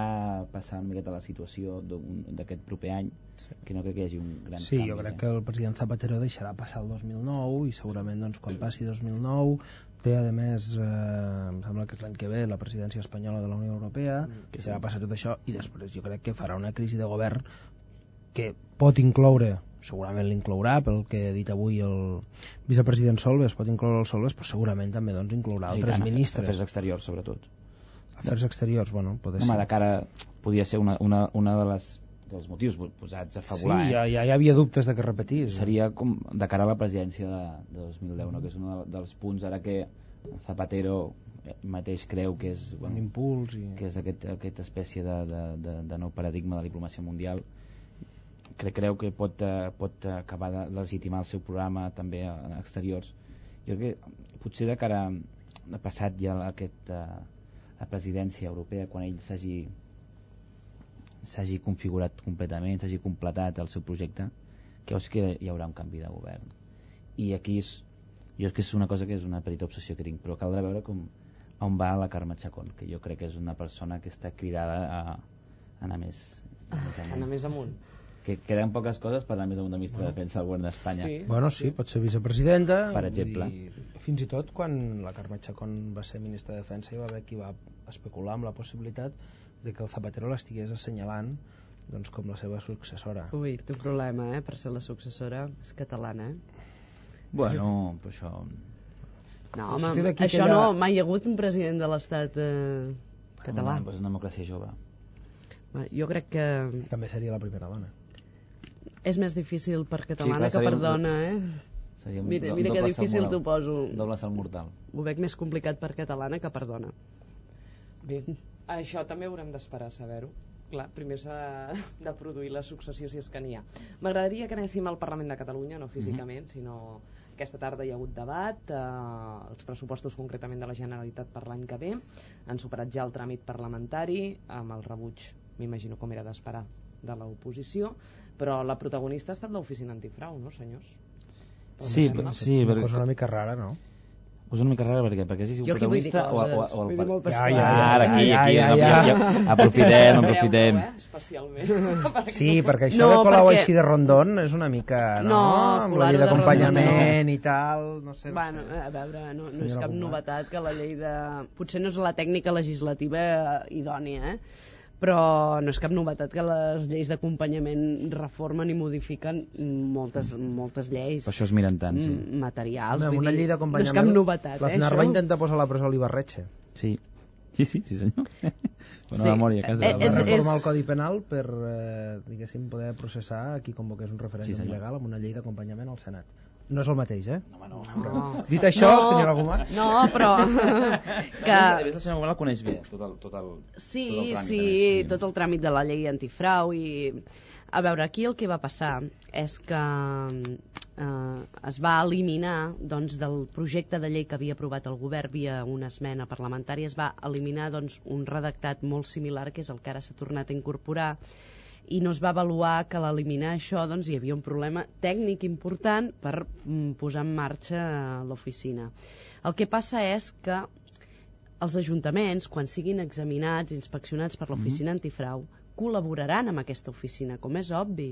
passar una miqueta la situació d'aquest proper any sí. que no crec que hi hagi un gran Sí, canvi jo crec que el president Zapatero deixarà passar el 2009 i segurament doncs, quan passi 2009 té a més, eh, em sembla que és l'any que ve la presidència espanyola de la Unió Europea que serà passar tot això i després jo crec que farà una crisi de govern que pot incloure segurament l'inclourà pel que ha dit avui el vicepresident Solves pot incloure el Solves però segurament també doncs, inclourà I altres tant, ministres. Afers exteriors sobretot. Afers exteriors, bueno, poder Home, ser. de cara podia ser una, una, una de les dels motius posats a fabular sí, ja, eh? ja hi havia dubtes de que repetís seria com de cara a la presidència de, de 2010 no? que és un de- dels punts ara que Zapatero eh, mateix creu que és, un impuls i... que és aquest, aquesta espècie de, de, de, de nou paradigma de la diplomàcia mundial crec, creu que pot, eh, pot acabar de legitimar el seu programa també a, a exteriors jo crec que potser de cara a passat ja aquest, eh, la presidència europea quan ell s'hagi s'hagi configurat completament, s'hagi completat el seu projecte, que veus que hi haurà un canvi de govern. I aquí és, jo és que és una cosa que és una petita obsessió que tinc, però caldrà veure com on va la Carme Chacón, que jo crec que és una persona que està cridada a anar més, a més amunt. Anar més amunt. Que queden poques coses per anar més amunt de ministre de Defensa del govern d'Espanya. Sí. Bueno, sí, pot ser vicepresidenta. Per exemple. dir, fins i tot quan la Carme Chacón va ser ministra de Defensa hi va haver qui va especular amb la possibilitat de que el Zapatero l'estigués assenyalant doncs, com la seva successora. Ui, té un problema, eh? Per ser la successora és catalana, eh? Bueno, però això... No, home, això aquella- no, mai hi ha hagut un president de l'estat eh, català. Home, doncs una democràcia jove. Va, Jo crec que També seria la primera dona. és més difícil per catalana clar, que per un- dona, eh? Seria un Mira, do- mira que difícil t'ho poso. Doble salt mortal. Ho veig més complicat per catalana que per dona. Bé, això també haurem d'esperar a saber-ho. Clar, primer s'ha de, de produir la successió si és que n'hi ha. M'agradaria que anéssim al Parlament de Catalunya, no físicament, sinó aquesta tarda hi ha hagut debat, eh, els pressupostos concretament de la Generalitat per l'any que ve, han superat ja el tràmit parlamentari, amb el rebuig, m'imagino com era d'esperar, de l'oposició, però la protagonista ha estat l'oficina antifrau, no, senyors? Sí, Però sí, Una perquè- cosa una mica rara, no? És una mica rara perquè, perquè si dir protagonista o, o, o, vull el dir moltes Ja, coses. ja, ja, Ara, aquí, ja, aquí, ja, ja. aquí, aprofitem, aprofitem. Eh? Especialment. Sí, perquè això No, de Colau perquè- així de rondon és una mica, no? No, amb la llei d'acompanyament i tal, no sé. No Bueno, sé. a veure, no, no és cap novetat que la llei de... Potser no és la tècnica legislativa idònia, eh? Però no és cap novetat que les lleis d'acompanyament reformen i modifiquen moltes, moltes lleis Per això es miren tant, sí. mm, materials. Amb vull una dir, llei no és cap novetat, la eh, FNAR això? va intentar posar a la presó l'Ibarretxe. Sí, sí, sí, sí senyor. Bona Sí. memòria a casa. Eh, Va és- reformar és- el Codi Penal per, eh, diguéssim, poder processar a qui convoqués un referèndum Sí, senyor. il·legal amb una llei d'acompanyament al Senat. No és el mateix, eh? No, no. No. Dit això, No, senyora Gomà... No, però... Que... A més, la senyora Gomà la coneix bé, tot el, tot el, Sí, tot el tràmit, sí, més, tot el tràmit de la llei antifrau i A veure, aquí el que va passar és que eh, es va eliminar doncs, del projecte de llei que havia aprovat el govern via una esmena parlamentària, es va eliminar doncs, un redactat molt similar, que és el que ara s'ha tornat a incorporar, i no es va avaluar que l'eliminar això doncs, hi havia un problema tècnic important per mm, posar en marxa l'oficina. El que passa és que els ajuntaments, quan siguin examinats, inspeccionats per l'oficina antifrau, col·laboraran amb aquesta oficina, com és obvi.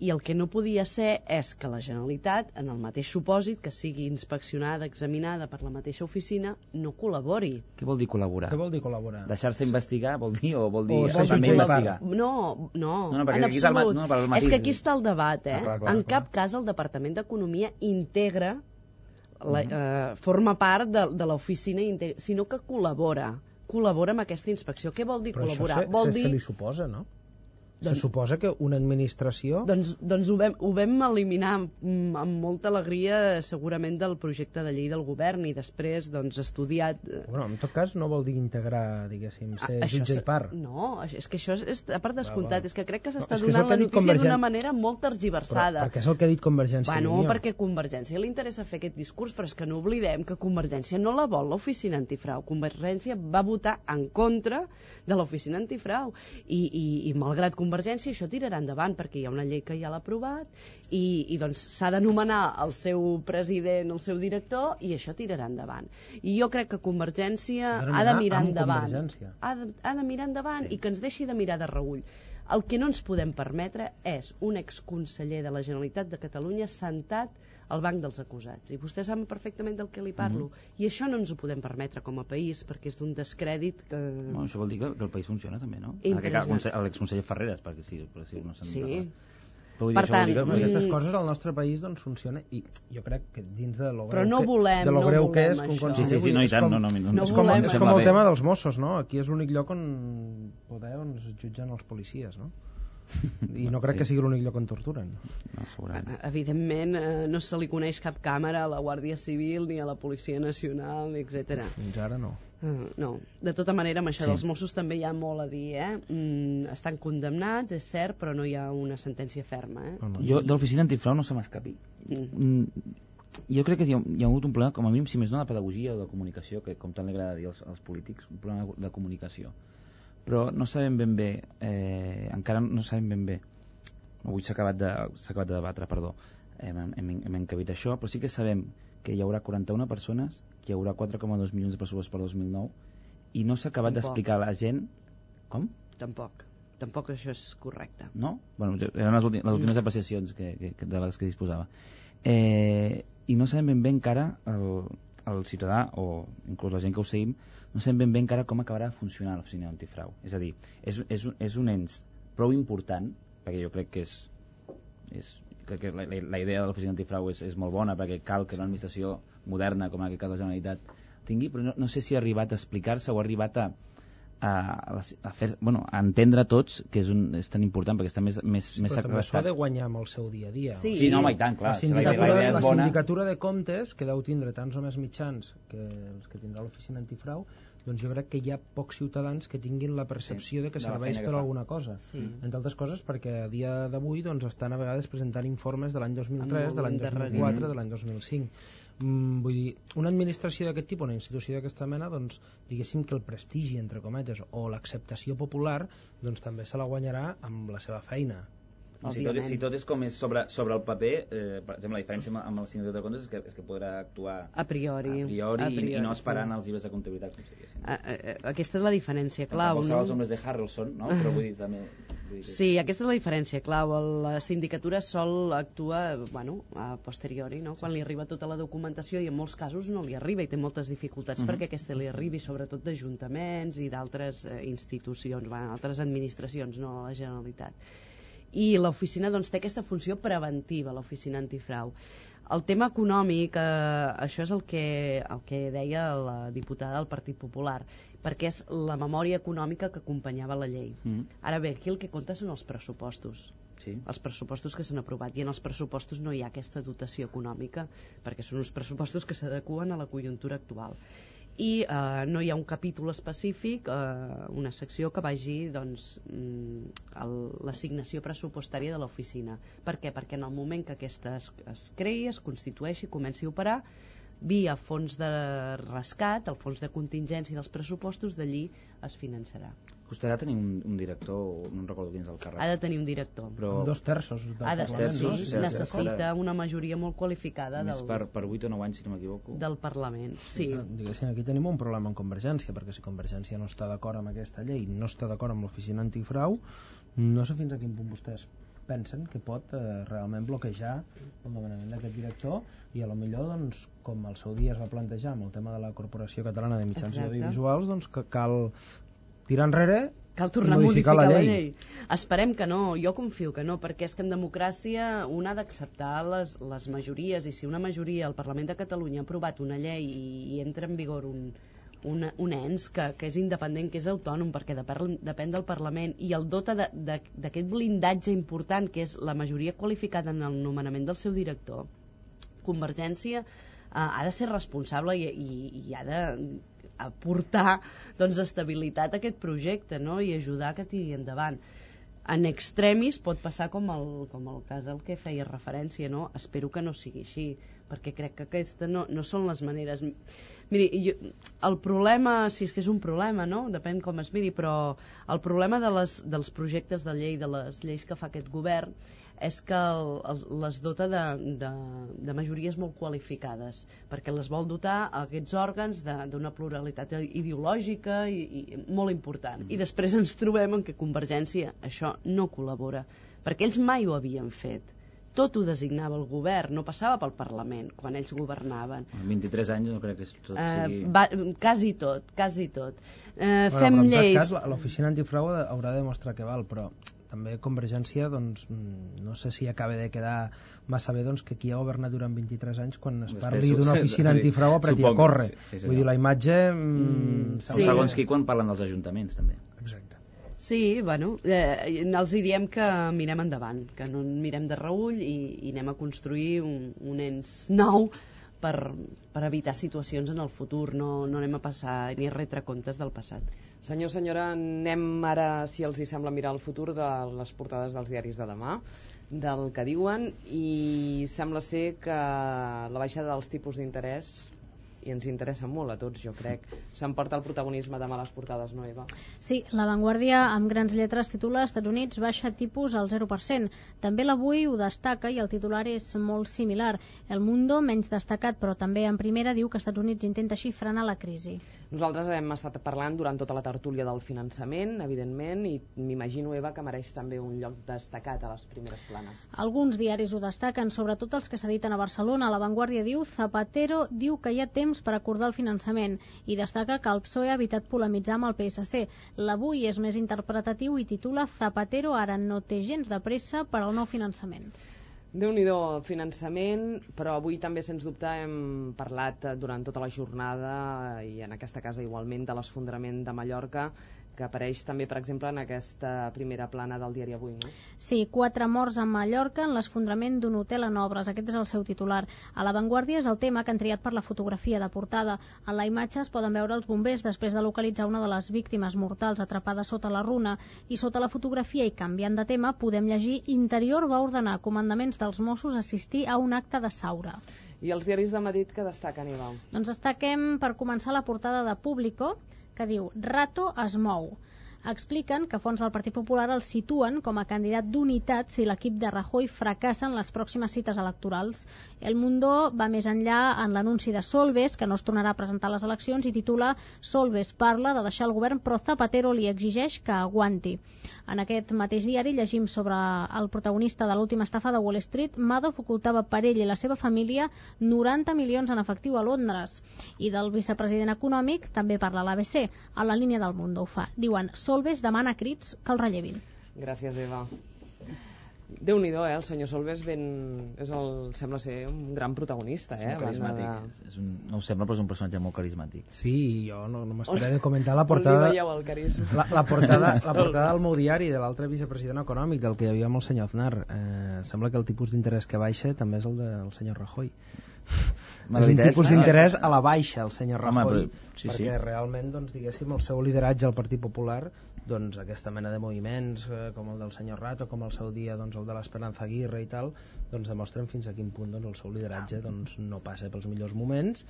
I el que no podia ser és que la Generalitat, en el mateix supòsit que sigui inspeccionada, examinada per la mateixa oficina, no col·labori. Què vol dir col·laborar? Què vol dir col·laborar? Deixar-se investigar vol dir o vol dir O jutge i investigar? No, no, No, no, perquè en és el absolut. no, per al és que aquí està el debat, eh? Ah, clar, clar, en clar. cap cas el Departament d'Economia integra, la, Mhm. eh, forma part de, de l'oficina, sinó que col·labora col·labora amb aquesta inspecció. Què vol dir Però col·laborar? això se, vol se, dir... se li suposa, no? Doncs- Se suposa que una administració... Doncs, doncs ho, vam, ho vam eliminar amb, amb molta alegria segurament del projecte de llei del govern i després doncs estudiat... eh, Bueno, en tot cas no vol dir integrar, diguéssim, ser això jutge i part. No, és que això és, és a part descomptat, va. és que crec que No, s'està el donant que la notícia d'una Convergent- manera molt tergiversada. Però, perquè és el que ha dit Convergència Bueno, i Unió. perquè a Convergència li interessa fer aquest discurs, però és que no oblidem que Convergència no la vol l'oficina antifrau. Convergència va votar en contra de l'oficina antifrau i, i, i malgrat Convergència això tirarà endavant perquè hi ha una llei que ja l'ha aprovat i, i doncs s'ha de nomenar el seu president, el seu director i això tirarà endavant. I jo crec que Convergència de ha de mirar endavant. Convergència. Ha de, ha de mirar endavant sí. i que ens deixi de mirar de reull. El que no ens podem permetre és un exconseller de la Generalitat de Catalunya sentat al banc dels acusats. I vostè sap perfectament del que li parlo. I això no ens ho podem permetre com a país perquè és d'un descrèdit que... Bueno, això vol dir que, que el país funciona també, no? Impressionant. El l'exconseller Ferreres, perquè sí, perquè sí, no se'n Sí. recorda. Però vull dir, Per tant, dir que- Però Mm. aquestes coses al nostre país doncs funciona i jo crec que dins de lo Però greu no que, volem, de lo no greu que és que conseller, Sí, sí, sí, no, i tant, és com, no, no, no, no és com, volem és com el Bé. tema dels Mossos, no? Aquí és l'únic lloc on poder on es jutgen els policies, no? I no crec Sí. que sigui l'únic lloc on torturen. No, segurament. Evidentment, eh, no se li coneix cap càmera a la Guàrdia Civil ni a la Policia Nacional, etc. Fins ara no. Uh, no, de tota manera amb això Sí. sí. dels Mossos també hi ha molt a dir eh? mm, estan condemnats, és cert però no hi ha una sentència ferma eh? no, no. Jo de l'oficina antifrau no se m'escapi. Mm. Mm, jo crec que hi ha, hi ha hagut un problema, com a mínim, si més no, de pedagogia o de comunicació, que com tant li agrada dir als, als polítics, un problema de comunicació. Però no sabem ben bé, eh, encara no sabem ben bé, avui s'ha acabat, de, acabat de debatre, perdó, hem, hem, hem encabit això, però sí que sabem que hi haurà 41 persones, que hi haurà 4,2 milions de pressupost per 2009, i no s'ha acabat d'explicar a la gent... Com? tampoc, tampoc això és correcte no? Bueno, eren les, últimes, les últimes apreciacions que, que, que, de les que disposava. Eh, I no sabem ben bé encara, el, el ciutadà o inclús la gent que ho seguim, no sabem ben bé encara com acabarà de funcionar l'oficina antifrau. És a dir, és, és, és un ens prou important, perquè jo crec que és, és crec que la, la, la idea de l'oficina antifrau és, és molt bona perquè cal que una administració moderna com en aquest cas la Generalitat tingui, però no, no sé si ha arribat a explicar-se o ha arribat a, a, a, a, fer, bueno, a entendre tots que és, un, és tan important perquè està més, més, més Però també s'ho ha segrestat. de guanyar amb el seu dia a dia. Sí. Sí, no, home, i tant, clar. La si la, sindicatura, la idea la és bona. sindicatura de comptes, que deu tindre tants o més mitjans que els que tindrà l'oficina antifrau, doncs jo crec que hi ha pocs ciutadans que tinguin la percepció Sí, de que la serveix que per fa. alguna cosa. Sí. Entre altres coses perquè a dia d'avui doncs, estan a vegades presentant informes de l'any 2003, Amb de l'any molt 2004, endarreriment. de l'any 2005. Mm, vull dir, una administració d'aquest tipus, una institució d'aquesta mena, doncs, diguéssim que el prestigi, entre cometes, o l'acceptació popular, doncs també se la guanyarà amb la seva feina. I si tot, si tot és com és sobre, sobre el paper, eh, per exemple, la diferència amb, amb el sindicat de comptes és que, és que podrà actuar a priori, a priori, a I, priori. i no esperant els llibres de comptabilitat, com si. A, a, aquesta és la diferència clau Tampoc no? els homes de Harrelson, no? Però vull dir, també... Vull dir. Sí, aquesta és la diferència clau. La sindicatura sol actua bueno, a posteriori, no? quan li arriba tota la documentació i en molts casos no li arriba i té moltes dificultats Mhm. perquè aquesta li arribi, sobretot d'ajuntaments i d'altres eh, institucions, bueno, altres administracions, no la Generalitat. I l'oficina doncs, té aquesta funció preventiva, l'oficina antifrau. El tema econòmic, eh, això és el que, el que deia la diputada del Partit Popular, perquè és la memòria econòmica que acompanyava la llei. Mm. Ara bé, aquí el que compta són els pressupostos. Sí. Els pressupostos que s'han aprovat. I en els pressupostos no hi ha aquesta dotació econòmica, perquè són uns pressupostos que s'adequen a la conjuntura actual. I eh, no hi ha un capítol específic, eh, una secció que vagi doncs, mm, l'assignació pressupostària de l'oficina. Per què? Perquè en el moment que aquesta es, es creï, es constitueixi, comenci a operar, via fons de rescat, el fons de contingència dels pressupostos, d'allí es finançarà. Costarà tenir un, un director, no recordo quin és el càrrec. Ha de tenir un director. Però... Amb dos terços ha de Parlament, sí, sí, necessita una majoria molt qualificada Més del, per, per 8 o 9 anys, si no m'equivoco. del Parlament. Sí. Diguéssim, aquí tenim un problema amb Convergència, perquè si Convergència no està d'acord amb aquesta llei, no està d'acord amb l'oficina antifrau, no sé fins a quin punt vostès pensen que pot eh, realment bloquejar el nomenament d'aquest director i a lo millor doncs, com al seu dia es va plantejar amb el tema de la Corporació Catalana de Mitjans Exacte. Audiovisuals doncs que cal tirar enrere Cal tornar i a modificar, modificar la, la llei. llei. Esperem que no, jo confio que no, perquè és que en democràcia un ha d'acceptar les, les majories i si una majoria al Parlament de Catalunya ha aprovat una llei i, i entra en vigor un, un, un ens que, que és independent, que és autònom, perquè depèn, depèn del Parlament i el dota d'aquest blindatge important que és la majoria qualificada en el nomenament del seu director, Convergència eh, ha de ser responsable i, i, i ha de aportar doncs, estabilitat a aquest projecte no? i ajudar que tiri endavant en extremis pot passar com el, com el cas al que feia referència no? espero que no sigui així perquè crec que aquesta no, no són les maneres miri, jo, el problema si és que és un problema, no? depèn com es miri però el problema de les, dels projectes de llei, de les lleis que fa aquest govern és que el, el, les dota de, de, de majories molt qualificades, perquè les vol dotar a aquests òrgans de- d'una pluralitat ideològica i, i molt important. I després ens trobem en que Convergència això no col·labora, perquè ells mai ho havien fet. Tot ho designava el govern, no passava pel Parlament quan ells governaven. Amb 23 anys no crec que tot Eh, sigui... va, quasi tot, quasi tot. Eh, Bueno, fem lleis... cas, la- l'oficina antifrau haurà de demostrar que val, però també Convergència doncs, no sé si acaba de quedar massa bé doncs, que qui ha governat durant 23 anys quan es Després, parli d'una oficina sí, antifrau apreti a córrer sí, sí, sí, vull dir, la imatge mm, Mm, sí. Segons qui quan parlen dels ajuntaments, també. Exacte. Sí, bueno, eh, els hi diem que mirem endavant, que no mirem de reull i, i anem a construir un, un ens nou per, per evitar situacions en el futur, no, no anem a passar ni a retre comptes del passat. Senyor, senyora, anem ara, si els hi sembla, mirar el futur de les portades dels diaris de demà, del que diuen, i sembla ser que la baixada dels tipus d'interès i ens interessa molt a tots, jo crec. S'emporta el protagonisme demà a les portades, no, Eva? Sí, La Vanguardia amb grans lletres titula Estats Units baixa tipus al 0%. També l'avui ho destaca i el titular és molt similar. El Mundo, menys destacat, però també en primera, diu que Estats Units intenta així frenar la crisi. Nosaltres hem estat parlant durant tota la tertúlia del finançament, evidentment, i m'imagino, Eva, que mereix també un lloc destacat a les primeres planes. Alguns diaris ho destaquen, sobretot els que s'editen a Barcelona. La Vanguardia diu Zapatero diu que hi ha temps per acordar el finançament i destaca que el PSOE ha evitat polemitzar amb el PSC. L'avui és més interpretatiu i titula Zapatero ara no té gens de pressa per al nou finançament. Déu nhi finançament, però avui també, sens dubte, hem parlat eh, durant tota la jornada i en aquesta casa igualment de l'esfondrament de Mallorca, que apareix també, per exemple, en aquesta primera plana del diari Avui. No? Sí, quatre morts a Mallorca en l'esfondrament d'un hotel en obres. Aquest és el seu titular. A l'avantguàrdia és el tema que han triat per la fotografia de portada. En la imatge es poden veure els bombers després de localitzar una de les víctimes mortals atrapada sota la runa i sota la fotografia i canviant de tema podem llegir Interior va ordenar comandaments dels Mossos assistir a un acte de saura. I els diaris de Madrid que destaquen, Eva? Doncs destaquem per començar la portada de Público que diu Rato es mou. Expliquen que fons del Partit Popular el situen com a candidat d'unitat si l'equip de Rajoy fracassa en les pròximes cites electorals. El Mundo va més enllà en l'anunci de Solves, que no es tornarà a presentar a les eleccions, i titula Solves parla de deixar el govern, però Zapatero li exigeix que aguanti. En aquest mateix diari llegim sobre el protagonista de l'última estafa de Wall Street. Madoff ocultava per ell i la seva família 90 milions en efectiu a Londres. I del vicepresident econòmic també parla l'ABC. A la línia del Mundo ho fa. Diuen, Solves demana a crits que el rellevin. Gràcies, Eva. Déu nhi eh? El senyor Solves ben... és el... sembla ser un gran protagonista, És eh? banda carismàtic. És un, no ho sembla, però és un personatge molt carismàtic. Sí, jo no, no m'estaré de comentar la On li portada... veieu el carisma? La, la, portada, la portada del meu diari de l'altre vicepresident econòmic, del que hi havia amb el senyor Aznar. Eh, sembla que el tipus d'interès que baixa també és el del senyor Rajoy. un tipus d'interès a la baixa, el senyor Rajoy, Home, però, sí, perquè sí. realment, doncs, diguéssim, el seu lideratge al Partit Popular doncs aquesta mena de moviments eh, com el del senyor Rato, com el seu dia doncs, el de l'Esperanza Aguirre i tal doncs demostren fins a quin punt doncs, el seu lideratge doncs, no passa pels millors moments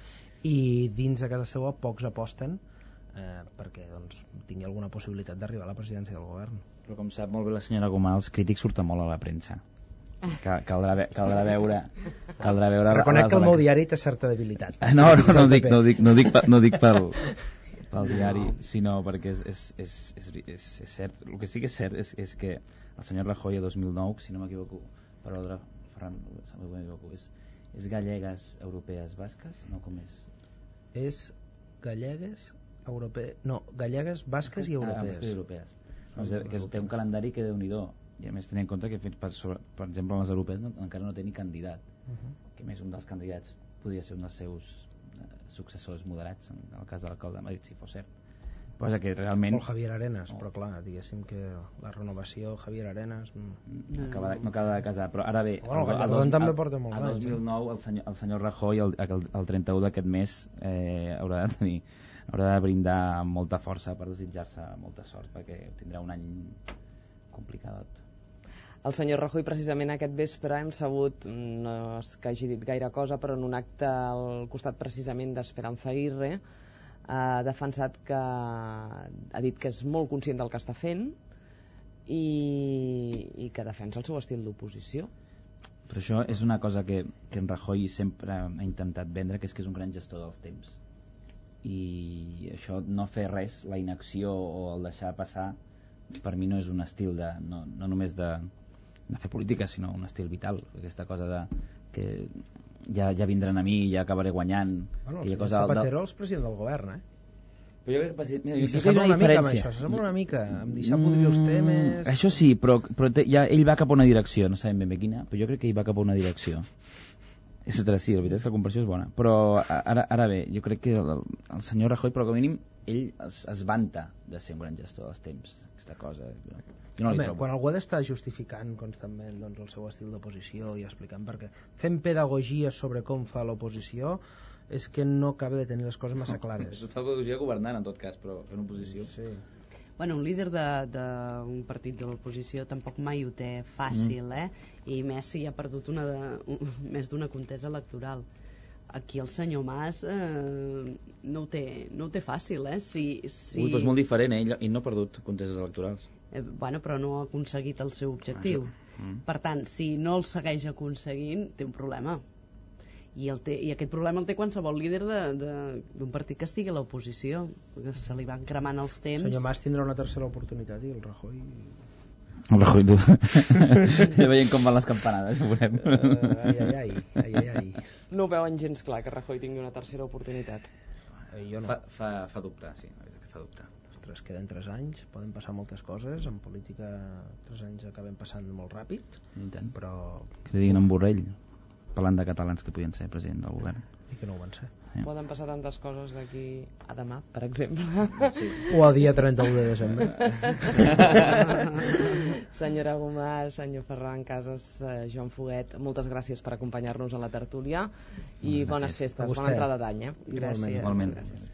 i dins de casa seva pocs aposten eh, perquè doncs, tingui alguna possibilitat d'arribar a la presidència del govern. Però com sap molt bé la senyora Gomà, els crítics surten molt a la premsa. Cal, caldrà, ve, caldrà veure... Caldrà veure reconec que el meu diari té certa debilitat. No, no, no, dic, no, dic, no, dic, no dic pel, pel diari, sinó perquè és, és, és, és, és, és cert. El que sí que és cert és, és que el senyor Rajoy a 2009, si no m'equivoco, per ordre, Ferran, si no m'equivoco, és, és gallegues, europees, basques? No, com és? és gallegues europees no, gallegues, basques i Ah, europees basques i europees. Doncs de, que té un calendari que déu nhi i a més tenint en compte que fins, per, sobre, per exemple en les europees no, encara no té ni candidat Mhm. que a més un dels candidats podria ser un dels seus successors moderats en el cas de l'alcalde de Madrid si fos cert posa que realment o el Javier Arenas, però clar, diguéssim que la renovació Javier Arenas mm. no acaba, de, no acaba de casar però ara bé Bueno, el Gallardón dos- també a- porta molts a anys, eh? 2009 el senyor, el senyor Rajoy el, el, el 31 d'aquest mes eh, haurà de tenir haurà de brindar molta força per desitjar-se molta sort perquè tindrà un any complicadot El senyor Rajoy, precisament aquest vespre, hem sabut, mm, no és que hagi dit gaire cosa, però en un acte al costat precisament d'Esperanza Aguirre, ha defensat que ha dit que és molt conscient del que està fent i, i que defensa el seu estil d'oposició. Però això és una cosa que, que en Rajoy sempre ha intentat vendre, que és que és un gran gestor dels temps. I això no fer res, la inacció o el deixar passar, per mi no és un estil de, no, no només de, de fer política, sinó un estil vital. Aquesta cosa de que ja, ja vindran a mi, ja acabaré guanyant. bueno, el cosa senyor del- Zapatero és president del govern eh? Però jo crec que, mira, I s'assembla una una mica amb això, s'assembla una mica amb deixar podrir els temes Això sí, però, però té, ja, ell va cap a una direcció, no sabem ben bé quina, però jo crec que ell va cap a una direcció. És altra, sí, la veritat és que la comparació és bona. Però ara, ara bé, jo crec que el, el senyor Rajoy, però com a mínim, ell es, es vanta de ser un gran gestor dels temps, aquesta cosa. Jo no Home, quan algú ha d'estar justificant constantment doncs, el seu estil d'oposició i explicant perquè fent pedagogia sobre com fa l'oposició és que no acaba de tenir les coses massa clares Això fa pedagogia governant, en tot cas, però fent oposició. Sí. Bueno, un líder d'un partit de l'oposició tampoc mai ho té fàcil, Mm. eh? I més si ha perdut una de, un, més d'una contesa electoral. Aquí el senyor Mas eh, no, ho té, no ho té fàcil, eh? Si, si... Ui, però és molt diferent, eh? ell, ell no ha perdut conteses electorals. Eh, bueno, però no ha aconseguit el seu objectiu. Mm. Per tant, si no el segueix aconseguint, té un problema. I, el té, I aquest problema el té qualsevol líder de- de- d'un partit que estigui a l'oposició. perquè Se li van cremant els el temps. senyor Mas tindrà una tercera oportunitat i el Rajoy El Rajoy, tu. ja veiem com van les campanades, ho veurem. Uh, ai, ai, ai, ai, ai. No ho veuen gens clar que Rajoy tingui una tercera oportunitat. Eh, jo no. Fa, fa, fa dubtar, sí, fa dubtar. Ostres, queden 3 anys, poden passar moltes coses, en política 3 anys acabem passant molt ràpid, I tant. però Que li diguin en Borrell, parlant de catalans que podien ser president del govern. i que no ho van ser. Sí. Poden passar tantes coses d'aquí a demà, per exemple. Sí. O el dia 31 de desembre. Senyora Gomà, senyor Ferran Casas, eh, Joan Foguet, moltes gràcies per acompanyar-nos a la tertúlia i bones gràcies. festes, bona entrada d'any. Eh? Igualment. Igualment. Gràcies.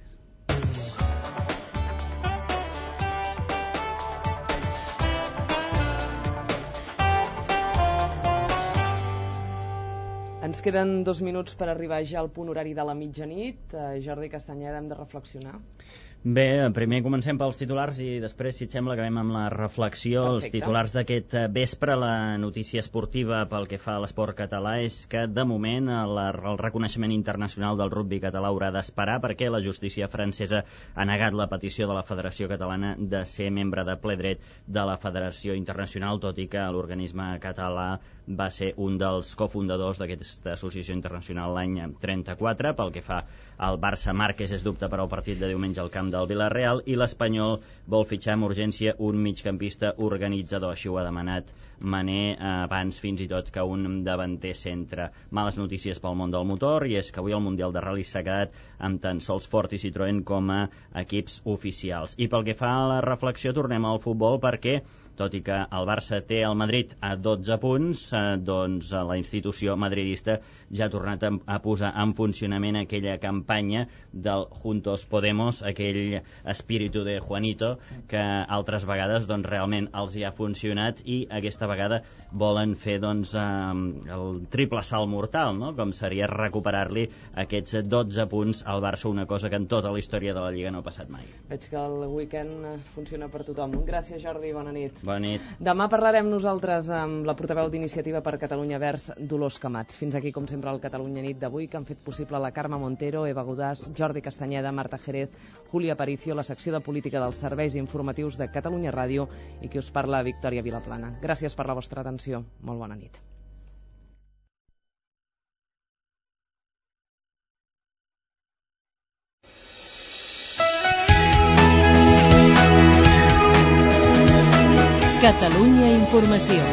Ens queden dos minuts per arribar ja al punt horari de la mitjanit. Eh, Jordi Castanyeda, hem de reflexionar. Bé, primer comencem pels titulars i després, si et sembla, acabem amb la reflexió. Els Perfecte. titulars d'aquest eh, vespre, la notícia esportiva pel que fa a l'esport català és que, de moment, la, el reconeixement internacional del rugby català haurà d'esperar perquè la justícia francesa ha negat la petició de la Federació Catalana de ser membre de ple dret de la Federació Internacional, tot i que l'organisme català va ser un dels cofundadors d'aquesta associació internacional l'any 34. Pel que fa al Barça, Márquez és dubte per al partit de diumenge al camp del Villarreal, i l'Espanyol vol fitxar amb urgència un migcampista organitzador. Així ho ha demanat Mané eh, abans fins i tot que un davanter centre. Males notícies pel món del motor i és que avui el Mundial de Rally s'ha quedat amb tan sols Ford i Citroën com a equips oficials. I pel que fa a la reflexió, tornem al futbol perquè tot i que el Barça té el Madrid a 12 punts, eh, doncs la institució madridista ja ha tornat a, a posar en funcionament aquella campanya del Juntos Podemos, aquell espíritu de Juanito que altres vegades doncs, realment els hi ha funcionat i aquesta vegada volen fer doncs, eh, el triple salt mortal, no? com seria recuperar-li aquests 12 punts al Barça, una cosa que en tota la història de la Lliga no ha passat mai. Veig que el weekend eh, funciona per tothom. Gràcies, Jordi, bona nit. Bona nit. Demà parlarem nosaltres amb la portaveu d'Iniciativa per Catalunya Vers, Dolors Camats. Fins aquí, com sempre, el Catalunya Nit d'avui, que han fet possible la Carme Montero, Eva Godàs, Jordi Castanyeda, Marta Jerez, Júlia Aparicio, la secció de política dels serveis informatius de Catalunya Ràdio i qui us parla, Victòria Vilaplana. Gràcies per la vostra atenció. Molt bona nit. Catalunya Informació.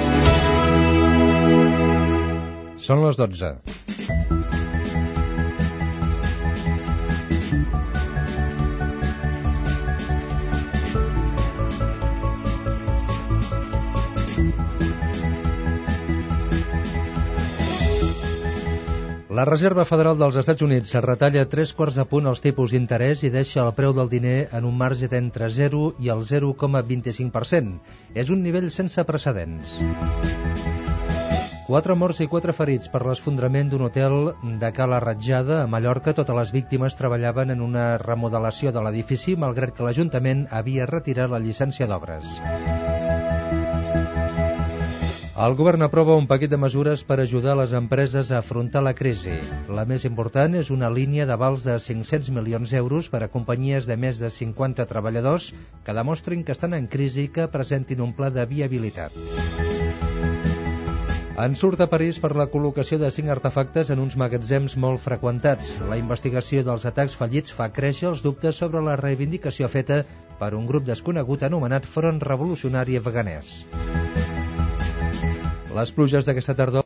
Són les 12. La Reserva Federal dels Estats Units es retalla tres quarts de punt els tipus d'interès i deixa el preu del diner en un marge d'entre 0 i el 0,25%. És un nivell sense precedents. Quatre morts i quatre ferits per l'esfondrament d'un hotel de Cala Ratjada, a Mallorca. Totes les víctimes treballaven en una remodelació de l'edifici, malgrat que l'Ajuntament havia retirat la llicència d'obres. El govern aprova un paquet de mesures per ajudar les empreses a afrontar la crisi. La més important és una línia d'avals de 500 milions d'euros per a companyies de més de 50 treballadors que demostrin que estan en crisi i que presentin un pla de viabilitat. En surt a París per la col·locació de cinc artefactes en uns magatzems molt freqüentats. La investigació dels atacs fallits fa créixer els dubtes sobre la reivindicació feta per un grup desconegut anomenat Front Revolucionari Afganès. Les pluges d'aquesta tardor